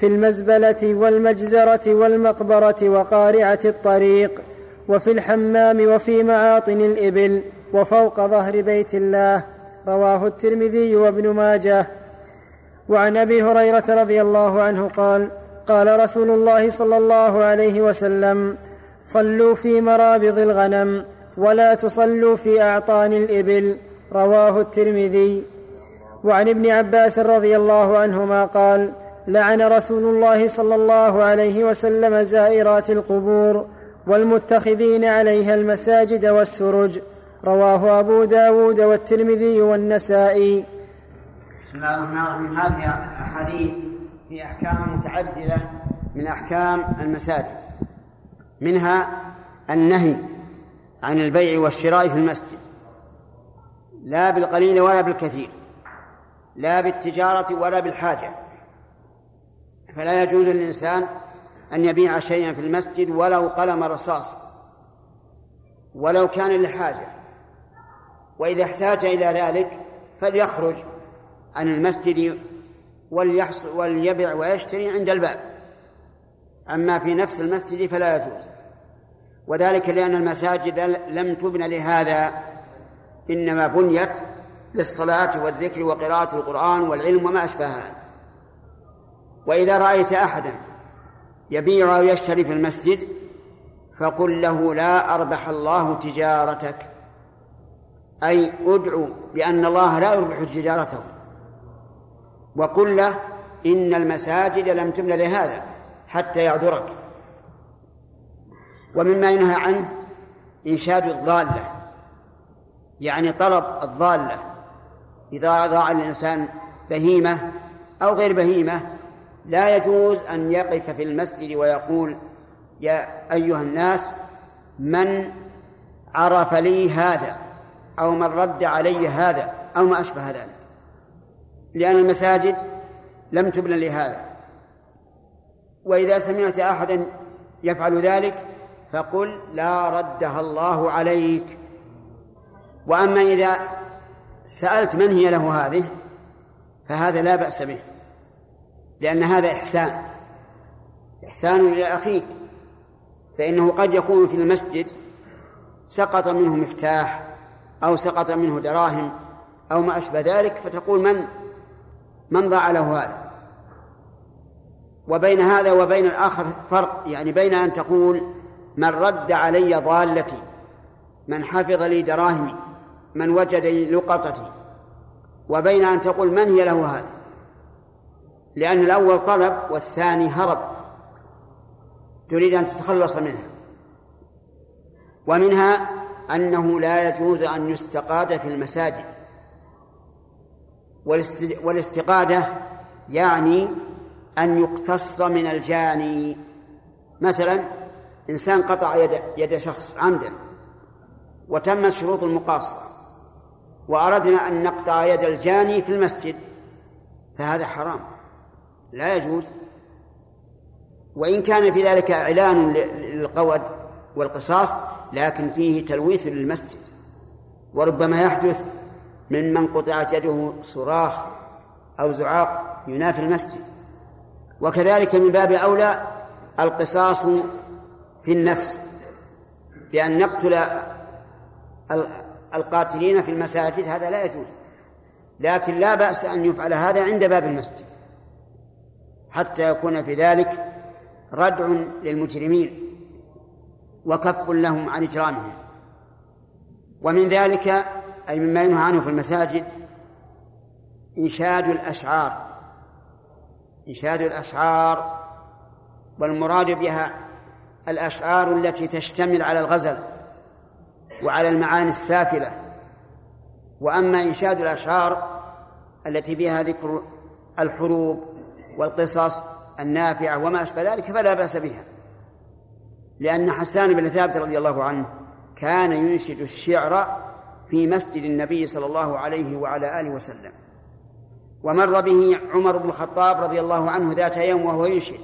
في المزبلة والمجزرة والمقبرة وقارعة الطريق وفي الحمام وفي معاطن الإبل وفوق ظهر بيت الله رواه الترمذي وابن ماجه. وعن أبي هريرة رضي الله عنه قال قال رسول الله صلى الله عليه وسلم صلوا في مرابض الغنم ولا تصلوا في أعطان الإبل. رواه الترمذي. وعن ابن عباس رضي الله عنهما قال لعن رسول الله صلى الله عليه وسلم زائرات القبور والمتخذين عليها المساجد والسرج. رواه أبو داود والترمذي والنسائي. بسم الله الرحمن الرحيم. هذه أحاديث في أحكام متعددة من أحكام المساجد. منها النهي عن البيع والشراء في المسجد. لا بالقليل ولا بالكثير. لا بالتجارة ولا بالحاجة. فلا يجوز للإنسان أن يبيع شيئا في المسجد ولو قلم رصاص ولو كان لحاجة. وإذا احتاج إلى ذلك فليخرج عن المسجد وليحصل وليبع ويشتري عند الباب. أما في نفس المسجد فلا يجوز. وذلك لأن المساجد لم تبن لهذا إنما بنيت للصلاة والذكر وقراءة القرآن والعلم وما أشبهها. وإذا رأيت أحدا يبيع أو يشتري في المسجد فقل له لا أربح الله تجارتك. أي أدعو بأن الله لا يربح تجارته. وقل له إن المساجد لم تبن لهذا حتى يعذرك. ومما ينهى عنه إنشاد الضالة يعني طلب الضالة إذا ضاع الإنسان بهيمة أو غير بهيمة لا يجوز أن يقف في المسجد ويقول يا أيها الناس من عرف لي هذا أو من رد علي هذا أو ما أشبه ذلك. لأن المساجد لم تبنى لهذا. وإذا سمعت أحدا يفعل ذلك فقل لا ردها الله عليك. وأما إذا سألت من هي له هذه فهذا لا بأس به. لأن هذا إحسان. إحسان إلى أخيك. فإنه قد يكون في المسجد سقط منه مفتاح أو سقط منه دراهم أو ما أشبه ذلك فتقول من؟ من ضاع له هذا؟ وبين هذا وبين الآخر فرق. يعني بين أن تقول من رد علي ضالتي من حفظ لي دراهمي من وجد لي لقطتي. وبين أن تقول من هي له هذا؟ لأن الأول طلب والثاني هرب. تريد أن تتخلص منها ومنها أنه لا يجوز أن يستقاد في المساجد. والاستقادة يعني أن يقتص من الجاني. مثلا إنسان قطع يد, يد شخص عمدا وتمت شروط المقاصة وأردنا أن نقطع يد الجاني في المسجد فهذا حرام. لا يجوز. وإن كان في ذلك إعلان للقود والقصاص لكن فيه تلويث للمسجد. وربما يحدث ممن قطعت يده صراخ أو زعاق ينافي المسجد. وكذلك من باب أولى القصاص في النفس بأن نقتل القاتلين في المساجد هذا لا يجوز. لكن لا بأس أن يفعل هذا عند باب المسجد. حتى يكون في ذلك ردع للمجرمين وكف لهم عن إجرامهم. ومن ذلك أي مما ينهى عنه في المساجد إنشاد الأشعار. إنشاد الأشعار والمراد بها الأشعار التي تشتمل على الغزل وعلى المعاني السافلة. وأما إنشاد الأشعار التي بها ذكر الحروب والقصص النافعة وما أشبه ذلك فلا بأس بها. لأن حسان بن ثابت رضي الله عنه كان ينشد الشعر في مسجد النبي صلى الله عليه وعلى آله وسلم. ومر به عمر بن الخطاب رضي الله عنه ذات يوم وهو ينشد.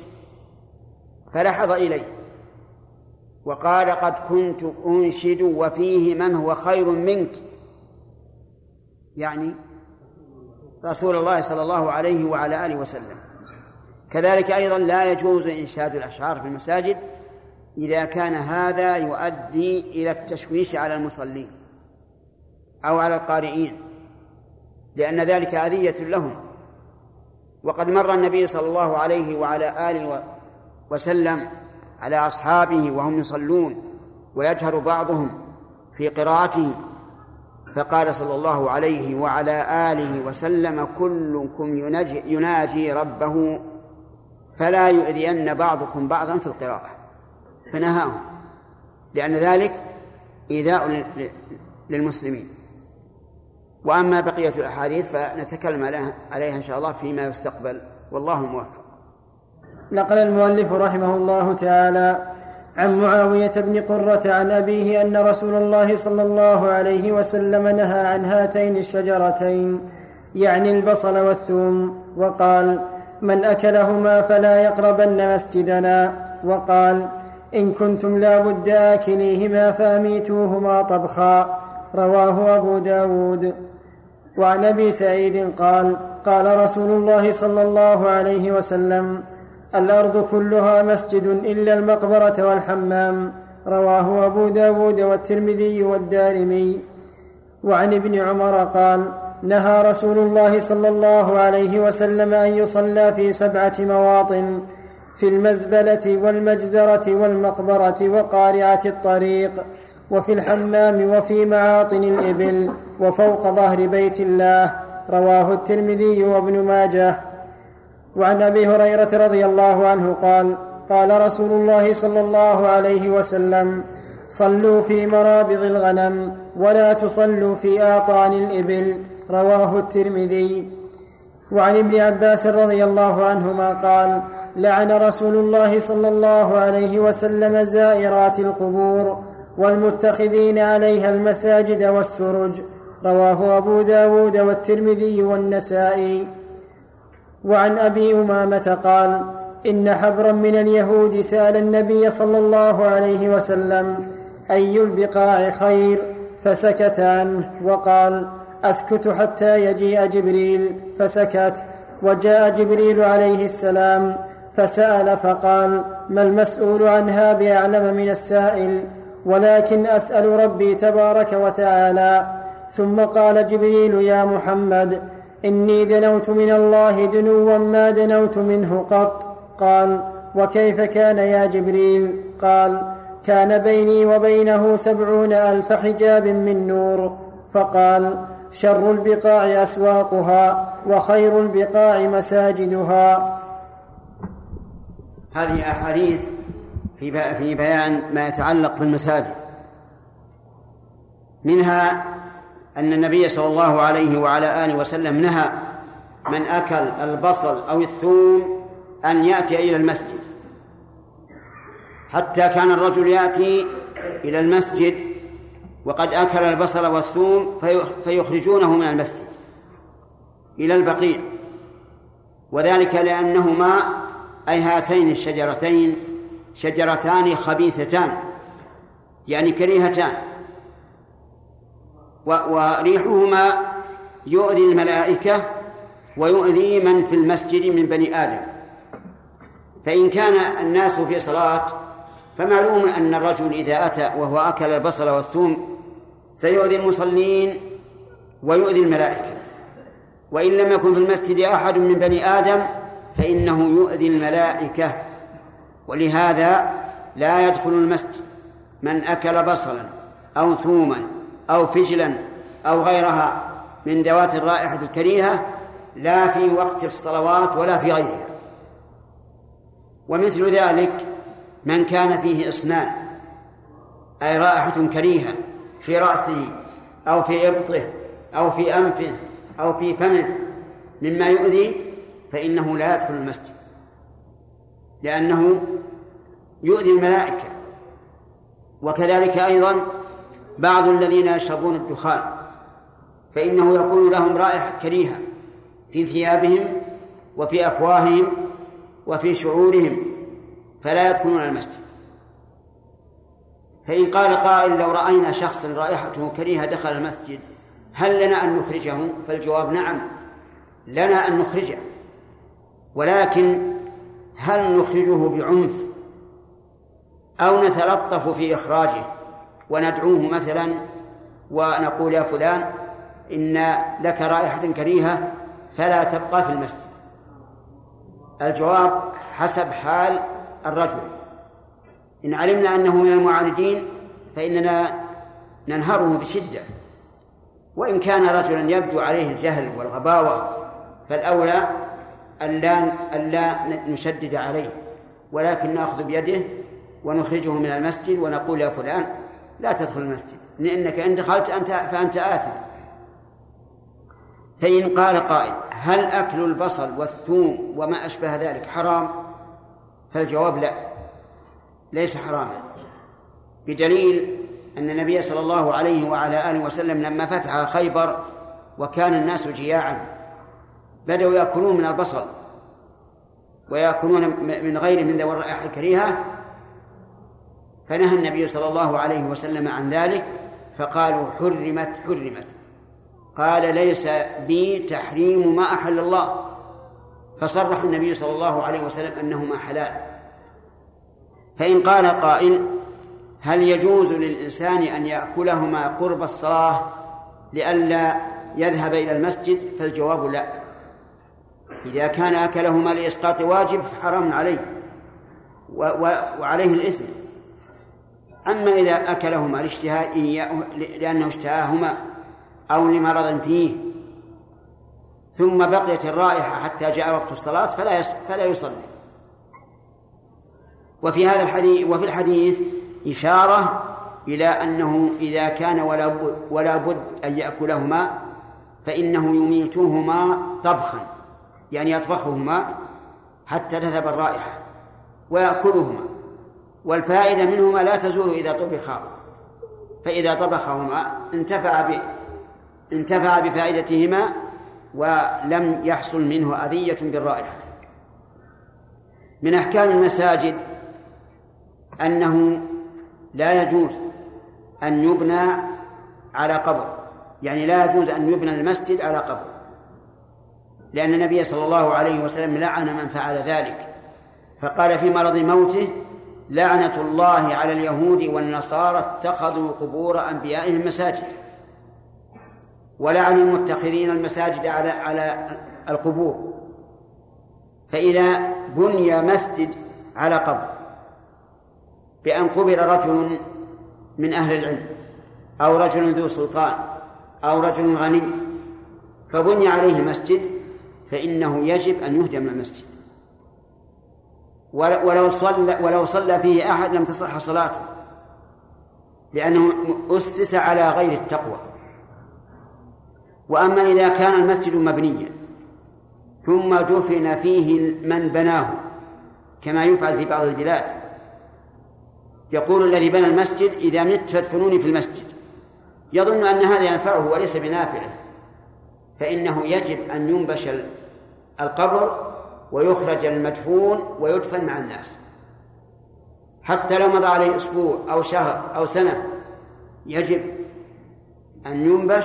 فلحظ إليه. وقال قد كنت أنشد وفيه من هو خير منك. يعني رسول الله صلى الله عليه وعلى آله وسلم. كذلك أيضا لا يجوز إنشاد الأشعار في المساجد إذا كان هذا يؤدي إلى التشويش على المصلين أو على القارئين لأن ذلك أذية لهم. وقد مر النبي صلى الله عليه وعلى آله وسلم على أصحابه وهم يصلون ويجهر بعضهم في قراءته فقال صلى الله عليه وعلى آله وسلم كلكم يناجي ربه فلا يؤذين بعضكم بعضا في القراءة. فنهاهم. لأن ذلك إيذاء للمسلمين. وأما بقية الأحاديث فنتكلم عليها إن شاء الله فيما يستقبل. والله موفق. نقل المؤلف رحمه الله تعالى عن معاوية بن قرة عن أبيه أن رسول الله صلى الله عليه وسلم نهى عن هاتين الشجرتين يعني البصل والثوم وقال من أكلهما فلا يقربن مسجدنا وقال إن كنتم لا بد أكليهما فأميتوهما طبخا. رواه أبو داود. وعن أبي سعيد قال قال رسول الله صلى الله عليه وسلم الأرض كلها مسجد إلا المقبرة والحمام. رواه أبو داود والترمذي والدارمي. وعن ابن عمر قال نهى رسول الله صلى الله عليه وسلم أن يصلى في سبعة مواطن في المزبلة والمجزرة والمقبرة وقارعة الطريق وفي الحمام وفي معاطن الإبل وفوق ظهر بيت الله رواه الترمذي وابن ماجه. وعن أبي هريرة رضي الله عنه قال قال رسول الله صلى الله عليه وسلم صلوا في مرابض الغنم ولا تصلوا في آطان الإبل رواه الترمذي. وعن ابن عباس رضي الله عنهما قال لعن رسول الله صلى الله عليه وسلم زائرات القبور والمتخذين عليها المساجد والسرج. رواه أبو داود والترمذي والنسائي. وعن أبي أمامة قال إن حبرا من اليهود سأل النبي صلى الله عليه وسلم أي البقاع خير؟ فسكت عنه وقال أسكت حتى يجيء جبريل فسكت. وجاء جبريل عليه السلام فسأل فقال ما المسؤول عنها بأعلم من السائل؟ ولكن أسأل ربي تبارك وتعالى. ثم قال جبريل يا محمد إني دنوت من الله دنوا ما دنوت منه قط. قال وكيف كان يا جبريل؟ قال كان بيني وبينه سبعون ألف حجاب من نور. فقال شر البقاع أسواقها وخير البقاع مساجدها. هذه أحاديث في في بيان ما يتعلق بالمساجد. منها أن النبي صلى الله عليه وعلى آله وسلم نهى من أكل البصل أو الثوم أن يأتي إلى المسجد. حتى كان الرجل يأتي إلى المسجد وقد أكل البصل والثوم فيخرجونه من المسجد إلى البقيع. وذلك لأنهما أي هاتين الشجرتين شجرتان خبيثتان يعني كريهتان. وريحهما يؤذي الملائكة ويؤذي من في المسجد من بني آدم. فإن كان الناس في صلاة فمعلوم أن الرجل إذا أتى وهو أكل البصل والثوم سيؤذي المصلين ويؤذي الملائكة. وإن لم يكن في المسجد أحد من بني آدم فإنه يؤذي الملائكة. ولهذا لا يدخل المسجد من أكل بصلا أو ثوما أو فجلا أو غيرها من ذوات الرائحة الكريهة لا في وقت الصلوات ولا في غيرها. ومثل ذلك من كان فيه إصنان أي رائحة كريهة في رأسه أو في إبطه أو في أنفه أو في فمه مما يؤذي فإنه لا يدخل المسجد لأنه يؤذي الملائكة. وكذلك أيضا بعض الذين يشربون الدخان فإنه يكون لهم رائحة كريهة في ثيابهم وفي أفواههم وفي شعورهم فلا يدخلون المسجد. فإن قال قائل لو رأينا شخصا رائحته كريهة دخل المسجد هل لنا أن نخرجه؟ فالجواب نعم لنا أن نخرجه. ولكن هل نخرجه بعنف أو نتلطف في إخراجه وندعوه مثلا ونقول يا فلان إن لك رائحة كريهة فلا تبقى في المسجد؟ الجواب حسب حال الرجل. إن علمنا أنه من المعاندين فإننا ننهره بشدة. وإن كان رجلا يبدو عليه الجهل والغباوة فالأولى ألا ألا نشدد عليه ولكن نأخذ بيده ونخرجه من المسجد ونقول يا فلان لا تدخل المسجد لأنك إن دخلت أنت فأنت آثم. فإن قال قائل هل أكل البصل والثوم وما أشبه ذلك حرام؟ فالجواب لا. ليس حراما. بدليل أن النبي صلى الله عليه وعلى آله وسلم لما فتح خيبر وكان الناس جياعا بدأوا يأكلون من البصل ويأكلون من غيره من ذوي الرائحة الكريهة. فنهى النبي صلى الله عليه وسلم عن ذلك فقالوا حرمت حرمت. قال ليس بي تحريم ما أحل الله. فصرح النبي صلى الله عليه وسلم أنهما حلال. فإن قال قائل هل يجوز للإنسان أن يأكلهما قرب الصلاة لئلا يذهب إلى المسجد؟ فالجواب لا. إذا كان أكلهما لإسقاط واجب فحرام عليه وعليه الإثم. أما إذا أكلهما لاشتهاء لأنه اشتهاهما أو لمرض فيه ثم بقيت الرائحة حتى جاء وقت الصلاة فلا فلا يصلي. وفي هذا الحديث وفي الحديث إشارة إلى أنه إذا كان ولا بد, ولا بد أن يأكلهما فإنه يميتهما طبخا. يعني يطبخهما حتى تذهب الرائحة ويأكلهما. والفائدة منهما لا تزول إذا طبخا. فإذا طبخهما انتفع ب انتفع بفائدتهما ولم يحصل منه أذية بالرائحة. من أحكام المساجد أنه لا يجوز أن يبنى على قبر. يعني لا يجوز أن يبنى المسجد على قبر. لأن النبي صلى الله عليه وسلم لعن من فعل ذلك. فقال في مرض موته لعنة الله على اليهود والنصارى اتخذوا قبور أنبيائهم مساجد. ولعن المتخذين المساجد على على القبور. فإذا بني مسجد على قبر بأن قبر رجل من أهل العلم أو رجل ذو سلطان أو رجل غني فبني عليه المسجد فإنه يجب أن يهدم المسجد. ولو صلى ولو صلى فيه أحد لم تصح صلاته لأنه أسس على غير التقوى. وأما إذا كان المسجد مبنيا ثم دفن فيه من بناه كما يفعل في بعض البلاد يقول الذي بنى المسجد إذا مت فادفنوني في المسجد. يظن أن هذا ينفعه وليس بنافعه. فإنه يجب أن ينبش القبر ويخرج المدفون ويدفن مع الناس. حتى لو مضى عليه أسبوع أو شهر أو سنة يجب أن ينبش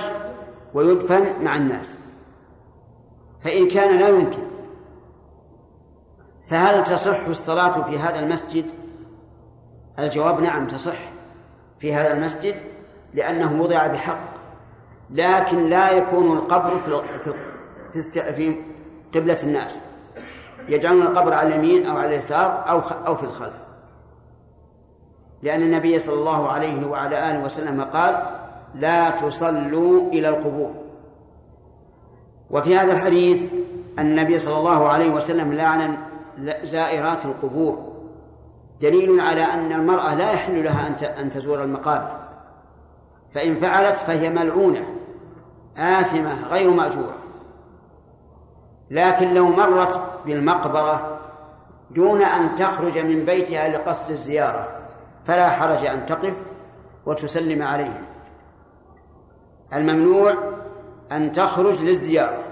ويدفن مع الناس. فإن كان لا يمكن فهل تصح الصلاة في هذا المسجد؟ الجواب نعم تصح في هذا المسجد لأنه وضع بحق لكن لا يكون القبر في في قبلة الناس. يجعلون القبر على اليمين أو على اليسار أو أو في الخلف. لأن النبي صلى الله عليه وعلى آله وسلم قال لا تصلوا إلى القبور. وفي هذا الحديث النبي صلى الله عليه وسلم لعن زائرات القبور. دليل على أن المرأة لا يحل لها أن تزور المقابر. فإن فعلت فهي ملعونة آثمة غير مأجورة. لكن لو مرت بالمقبرة دون أن تخرج من بيتها لقصد الزيارة فلا حرج أن تقف وتسلم عليهم. الممنوع أن تخرج للزيارة.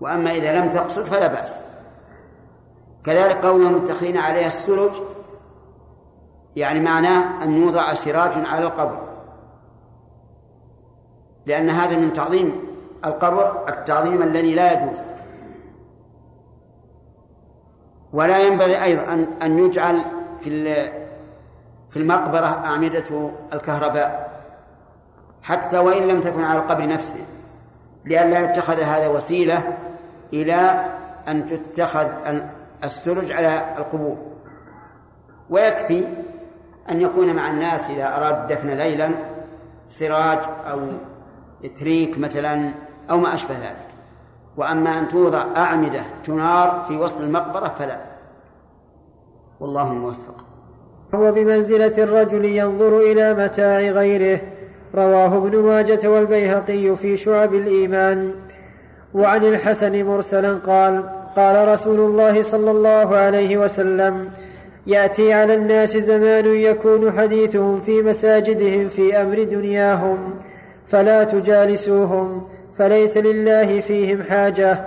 وأما إذا لم تقصد فلا بأس. كذلك قولهم متخذين عليها السرج يعني معناه أن يوضع سراج على القبر. لأن هذا من تعظيم القبر التعظيم الذي لا يجوز. ولا ينبغي أيضا أن أن يجعل في في المقبرة أعمدة الكهرباء حتى وإن لم تكن على القبر نفسه. لئلا يتخذ هذا وسيلة إلى أن تتخذ السرج على القبور. ويكفي أن يكون مع الناس إذا أراد الدفن ليلا سراج أو إتريك مثلا أو ما أشبه ذلك. وأما أن توضع أعمدة تنار في وسط المقبرة فلا. والله موفق هو بمنزلة الرجل ينظر إلى متاع غيره. رواه ابن ماجة والبيهقي في شعب الإيمان. وعن الحسن مرسلا قال قال رسول الله صلى الله عليه وسلم يأتي على الناس زمان يكون حديثهم في مساجدهم في أمر دنياهم فلا تجالسوهم فليس لله فيهم حاجة.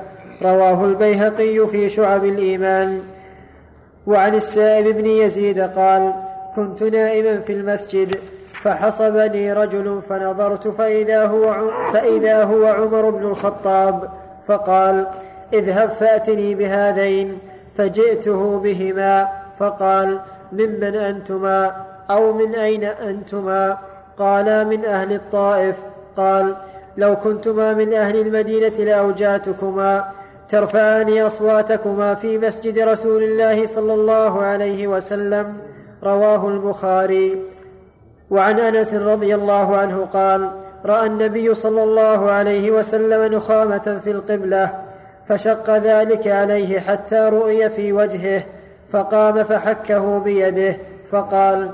رواه البيهقي في شعب الإيمان. وعن السائب بن يزيد قال كنت نائما في المسجد فحصبني رجل فنظرت فإذا هو, فإذا هو عمر بن الخطاب فقال اذهب فأتني بهذين فجئته بهما فقال ممن أنتما؟ أو من أين أنتما؟ قالا من أهل الطائف. قال لو كنتما من أهل المدينة لأوجاتكما ترفعان أصواتكما في مسجد رسول الله صلى الله عليه وسلم. رواه البخاري. وعن أنس رضي الله عنه قال رأى النبي صلى الله عليه وسلم نخامة في القبلة. فشق ذلك عليه حتى رؤي في وجهه فقام فحكه بيده فقال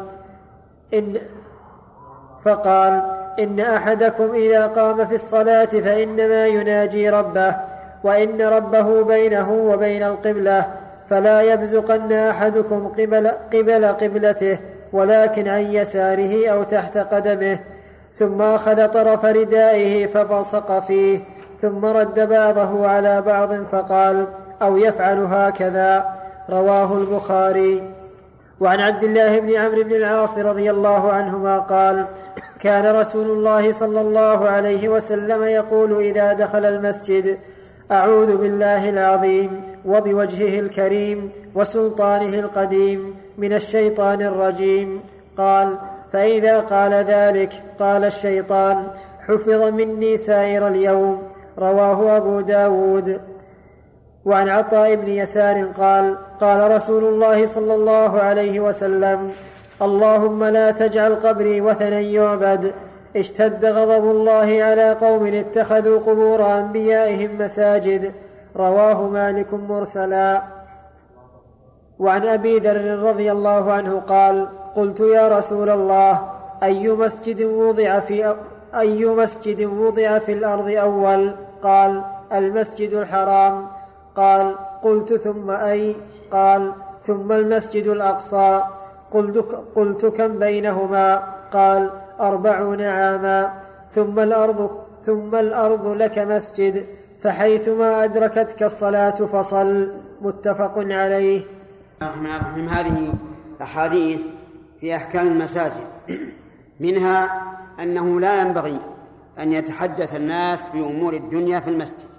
إن فقال إن أحدكم إذا قام في الصلاة فإنما يناجي ربه وإن ربه بينه وبين القبلة فلا يبزقن أحدكم قبل, قبل قبلته ولكن عن يساره أو تحت قدمه ثم أخذ طرف ردائه فبصق فيه. ثم رد بعضه على بعض فقال أو يفعل هكذا رواه البخاري. وعن عبد الله بن عمرو بن العاص رضي الله عنهما قال كان رسول الله صلى الله عليه وسلم يقول إذا دخل المسجد أعوذ بالله العظيم وبوجهه الكريم وسلطانه القديم من الشيطان الرجيم. قال فإذا قال ذلك قال الشيطان حفظ مني سائر اليوم. رواه أبو داود. وعن عطاء بن يسار قال قال رسول الله صلى الله عليه وسلم اللهم لا تجعل قبري وثنا يعبد. اشتد غضب الله على قوم اتخذوا قبور أنبيائهم مساجد. رواه مالك مرسلا. وعن أبي ذر رضي الله عنه قال قلت يا رسول الله أي مسجد وضع في أي مسجد وضع في الأرض أول؟ قال المسجد الحرام. قال قلت ثم أي؟ قال ثم المسجد الأقصى. قلت, قلت كم بينهما؟ قال أربعون عاما. ثم الأرض ثم الأرض لك مسجد فحيثما أدركتك الصلاة فصل. متفق عليه. الرحمن الرحيم هذه أحاديث في أحكام المساجد. منها أنه لا ينبغي أن يتحدث الناس في أمور الدنيا في المسجد.